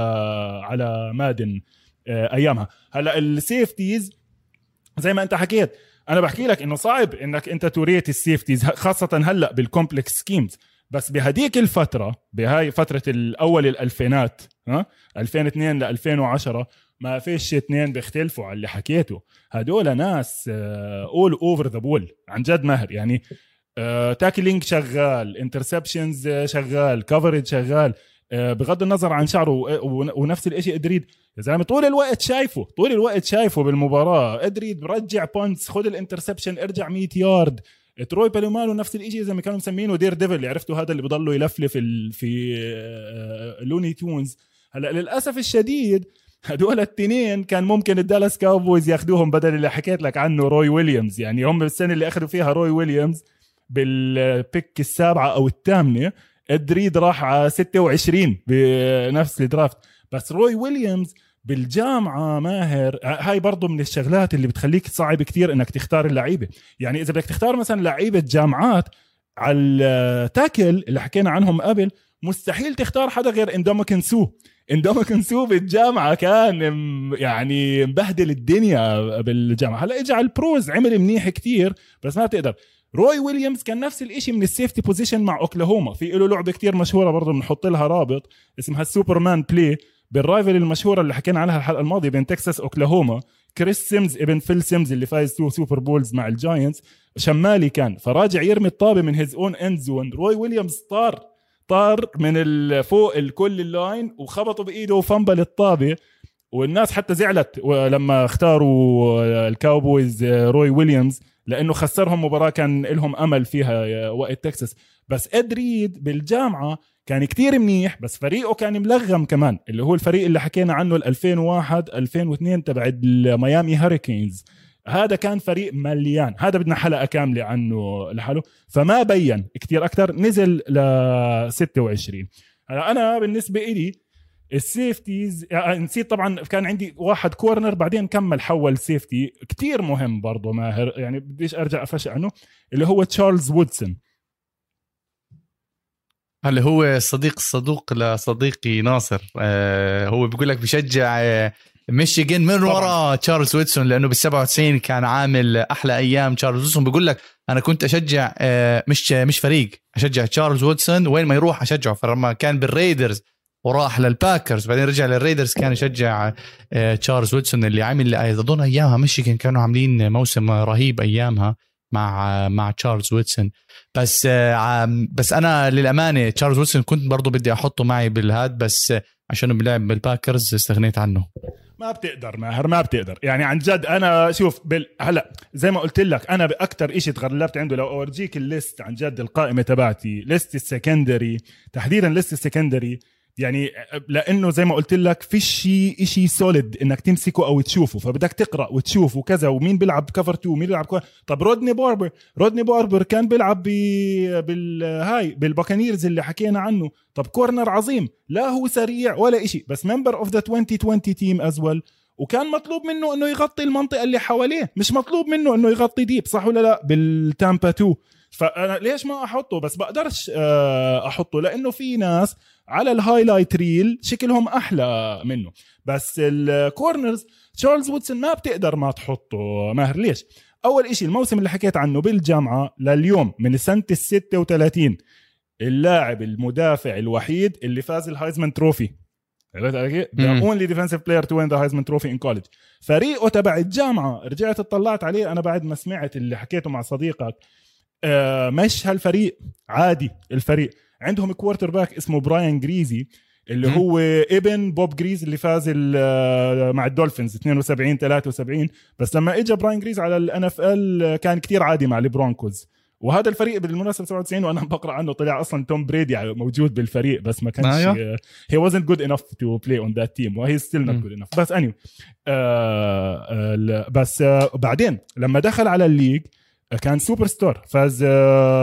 على Madden آه، أيامها. هلأ ال safeties زي ما أنت حكيت أنا بحكي لك إنه صعب إنك أنت to rate ال safeties خاصة هلأ بال complex schemes بس بهديك الفترة بهاي فترة الأول الألفينات ها 2002 ل 2010 ما فيش اثنين بيختلفوا على اللي حكيته. هدول ناس all over the ball عن جد ماهر. يعني tackling شغال interceptions شغال coverage شغال آه، بغض النظر عن شعره ونفس الشيء إد ريد. يا زلمة طول الوقت شايفه طول الوقت شايفه بالمباراة. إد ريد برجع punts خذ ال interception ارجع 100 يارد. تروي بالومالو نفس الشيء زي ما كانوا مسمينه daredevil. عرفتوا هذا اللي بضله يلفلف في في Looney Tunes هلأ للأسف الشديد هدول التنين كان ممكن ال Dallas Cowboys ياخذوهم بدل اللي حكيت لك عنه روي ويليامز. يعني هم السنة اللي أخذوا فيها روي ويليامز. بال pick السابعة أو الثامنة إد ريد راح على 26 بنفس ال draft بس روي ويليامز بالجامعة ماهر هاي برضو من الشغلات اللي بتخليك صعب كتير إنك تختار اللعيبة. يعني إذا بدك تختار مثلا لعيبة جامعات على ال tackle اللي حكينا عنهم قبل مستحيل تختار حدا غير اندوماكونغ سو اندوماكونغ سو بالجامعة كان يعني مبهدل الدنيا بالجامعة. هلأ اجى على ال pros عمل منيح كتير بس ما بتقدر. روي ويليامز كان نفس الشيء من ال safety position مع أوكلاهوما. في له لعبة كتير مشهورة برضه بنحط لها رابط اسمها ال Superman play. بال rivalry المشهورة اللي حكينا عنها الحلقة الماضية بين تكساس أوكلاهوما كريس سيمز ابن فيل سيمز اللي فايز two Super Bowls مع الجاينتس. شمالي كان فراجع يرمي الطابة من his own end zone روي ويليامز طار طار من فوق كل ال line وخبطه بإيده و fumble الطابة. والناس حتى زعلت لما اختاروا الكاوبويز روي ويليامز. لأنه خسرهم مباراة كان لهم أمل فيها وقت تكساس. بس إد ريد بالجامعة كان كتير منيح بس فريقه كان ملغم كمان. اللي هو الفريق اللي حكينا عنه ال 2001 2002 تبع الميامي هاريكينز. هذا كان فريق مليان. هذا بدنا حلقة كاملة عنه لحاله. فما بين كتير أكثر نزل ل 26 هلا أنا بالنسبة إلي ال safeties يعني نسيت طبعا كان عندي واحد corner بعدين كمل حول safety كتير مهم برضه ماهر يعني بديش أرجع افشل عنه اللي هو تشارلز وودسون. اللي هو صديق الصدوق لصديقي ناصر. آه هو بيقول لك بشجع آه ميشيغن من ورا تشارلز وودسون لأنه بال 97 كان عامل أحلى أيام تشارلز وودسون بيقول لك أنا كنت أشجع آه مش مش فريق أشجع تشارلز وودسون وين ما يروح أشجعه. فلما كان بالريدرز وراح للباكرز بعدين رجع للريدرز كان يشجع آه، تشارلز وودسون اللي عامل أظن أيامها ميشيغن كانوا عاملين موسم رهيب أيامها مع مع تشارلز وودسون بس آه، بس أنا للأمانة تشارلز وودسون كنت برضه بدي أحطه معي بالهاد بس عشان بلعب بالباكرز استغنيت عنه. ما بتقدر ماهر ما بتقدر. يعني عن جد أنا شوف بال... هلأ زي ما قلت لك أنا باكثر شيء تغلبت عنده لو أورجيك ال list عن جد القائمة تبعتي list ال secondary تحديدا list ال secondary يعني لأنه زي ما قلت لك في شيء شيء solid إنك تمسكه أو تشوفه فبدك تقرأ وتشوف وكذا ومين بيلعب cover 2 ومين بيلعب كفر طب روندي باربر روندي باربر كان بيلعب بالهاي بالباكانيرز اللي حكينا عنه. طب corner عظيم لا هو سريع ولا شيء بس member of the 2020 team as well وكان مطلوب منه إنه يغطي المنطقة اللي حواليه مش مطلوب منه إنه يغطي deep صح ولا لا؟ بالتامبا 2 فأنا ليش ما أحطه؟ بس بقدرش آه، أحطه لأنه في ناس على ال highlight reel شكلهم أحلى منه. بس ال corners تشارلز وودسون ما بتقدر ما تحطه. ماهر ليش؟ أول إشي الموسم اللي حكيت عنه بالجامعة لليوم من سنة ال 36 اللاعب المدافع الوحيد اللي فاز ال Heisman trophy عرفت علي كيف؟ the only defensive player to win the Heisman trophy in college فريقه تبع الجامعة رجعت اطلعت عليه. أنا بعد ما سمعت اللي حكيته مع صديقك مش هالفريق. عادي الفريق. عندهم quarterback اسمه براين جريسي اللي م. هو ابن بوب جريسي اللي فاز آه، مع الدولفينز 72 73 بس لما اجى براين جريسي على ال NFL كان كتير عادي مع البرونكوز. وهذا الفريق بالمناسبة 97 وأنا بقرأ عنه طلع أصلا توم بريدي موجود بالفريق بس ما كانش هي wasn't good enough to play on that team وهي still not good enough. بس اني آه آه بس آه بعدين لما دخل على ال league كان سوبر ستار فاز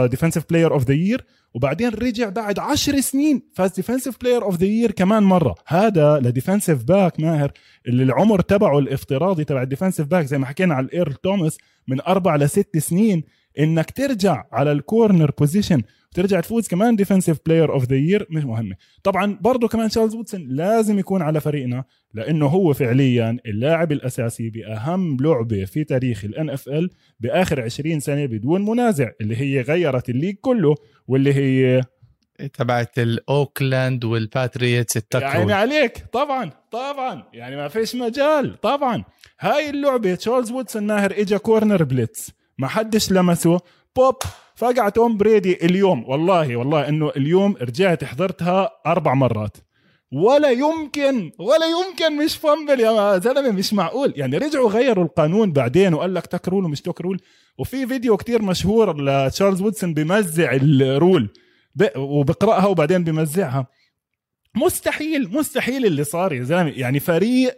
defensive player of the year وبعدين رجع بعد عشر سنين فاز defensive player of the year كمان مرة. هذا ل defensive back ماهر اللي العمر تبعه الافتراضي تبع ال defensive back زي ما حكينا على الايرل توماس من أربع لست سنين إنك ترجع على ال corner position وترجع تفوز كمان defensive player of the year مش مهمة. طبعا برضه كمان تشارلز وودسون لازم يكون على فريقنا لأنه هو فعليا اللاعب الأساسي بأهم لعبة في تاريخ ال NFL بآخر 20 سنة بدون منازع اللي هي غيرت ال league كله واللي هي تبعت الاوكلاند والباتريتس يعني عليك. طبعا طبعا. يعني ما فيش مجال. طبعا. هاي اللعبة تشارلز وودسون ماهر إجا corner blitz. ما حدش لمسه. boom. فقع توم بريدي اليوم والله والله إنه اليوم رجعت حضرتها أربع مرات. ولا يمكن ولا يمكن مش fumble يا زلمة مش معقول. يعني رجعوا غيروا القانون بعدين وقال لك tuck rule ومش tuck rule. وفي فيديو كتير مشهور لتشارلز وودسون بمزع ال rule وبقرأها وبعدين بمزعها. مستحيل مستحيل اللي صار يا زلمة. يعني فريق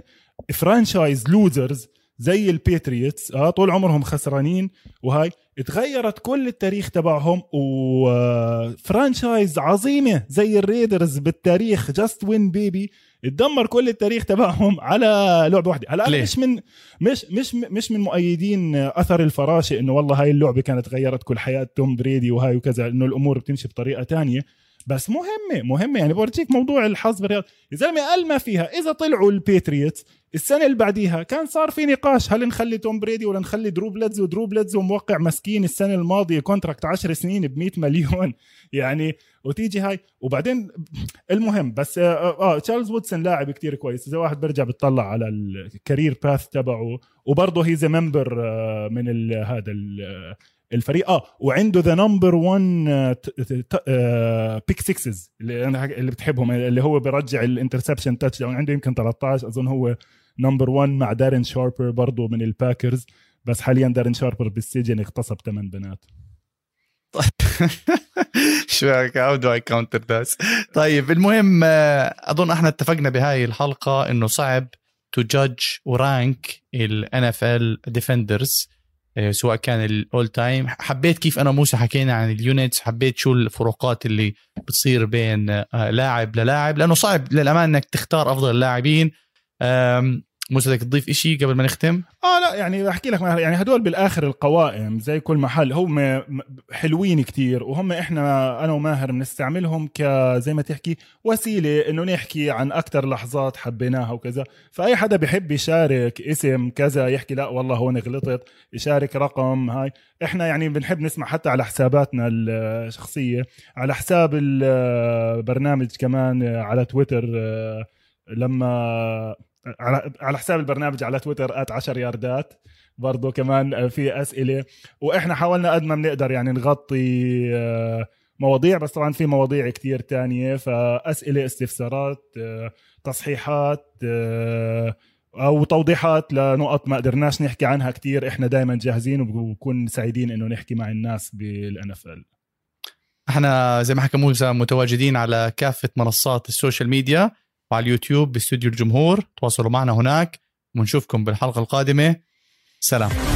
franchise losers زي البيتريتس آه طول عمرهم خسرانين وهاي. تغيرت كل التاريخ تبعهم و franchise عظيمة زي الريدرز بالتاريخ just win baby تدمر كل التاريخ تبعهم على لعبة واحدة. هلا أنا مش من مش مش مش من مؤيدين أثر الفراشة إنه والله هاي اللعبة كانت غيرت كل حياة توم بريدي وهاي وكذا إنه الأمور بتمشي بطريقة تانية. بس مهمة مهمة. يعني بورجيك موضوع الحظ بالرياضة. يا زلمة قال ما فيها. إذا طلعوا البيتريتس السنة اللي بعديها كان صار في نقاش هل نخلي توم بريدي ولا نخلي درو بليدسو ودرو بليدسو موقع مسكين السنة الماضية contract 10 سنين ب 100 مليون. يعني وتيجي هاي. وبعدين المهم بس آه, آه, آه تشارلز وودسون لاعب كتير كويس. إذا واحد برجع بتطلع على ال career path تبعه وبرضه he's member من هذا الفريق. آه وعنده the number 1 pick sixes اللي أنا اللي بتحبهم اللي هو برجع ال interception touchdown عنده يمكن 13 أظن هو number 1 مع دارين شاربر برضه من ال Packers بس حاليا دارين شاربر بالسجن اغتصب ثمان بنات. شو how do I counter طيب المهم آه، أظن إحنا اتفقنا بهاي الحلقة إنه صعب to judge و rank ال NFL defenders سواء كان ال all time حبيت كيف أنا وموسى حكينا عن ال units حبيت شو الفروقات اللي بتصير بين آه، لاعب للاعب لأنه صعب للأمانة إنك تختار أفضل اللاعبين. موسى بدك تضيف إشي قبل ما نختم؟ آه لا يعني أحكي لك يعني هدول بالآخر القوائم زي كل محل هم حلوين كتير وهم إحنا أنا وماهر بنستعملهم ك زي ما تحكي وسيلة إنه نحكي عن أكثر لحظات حبيناها وكذا فأي حدا بحب يشارك اسم كذا يحكي لا والله هون غلطت يشارك رقم هاي إحنا يعني بنحب نسمع حتى على حساباتنا الشخصية على حساب البرنامج كمان على تويتر لما على على حساب البرنامج على تويتر at 10 ياردات برضه كمان في أسئلة. وإحنا حاولنا قد ما بنقدر يعني نغطي آه، مواضيع بس طبعا في مواضيع كتير تانية. فأسئلة استفسارات آه، تصحيحات آه، أو توضيحات لنقط ما قدرناش نحكي عنها كتير. إحنا دائما جاهزين وبكون سعيدين إنه نحكي مع الناس بال NFL إحنا زي ما حكى موسى متواجدين على كافة منصات ال social media. وعلى اليوتيوب باستوديو الجمهور. تواصلوا معنا هناك. ونشوفكم بالحلقة القادمة. سلام.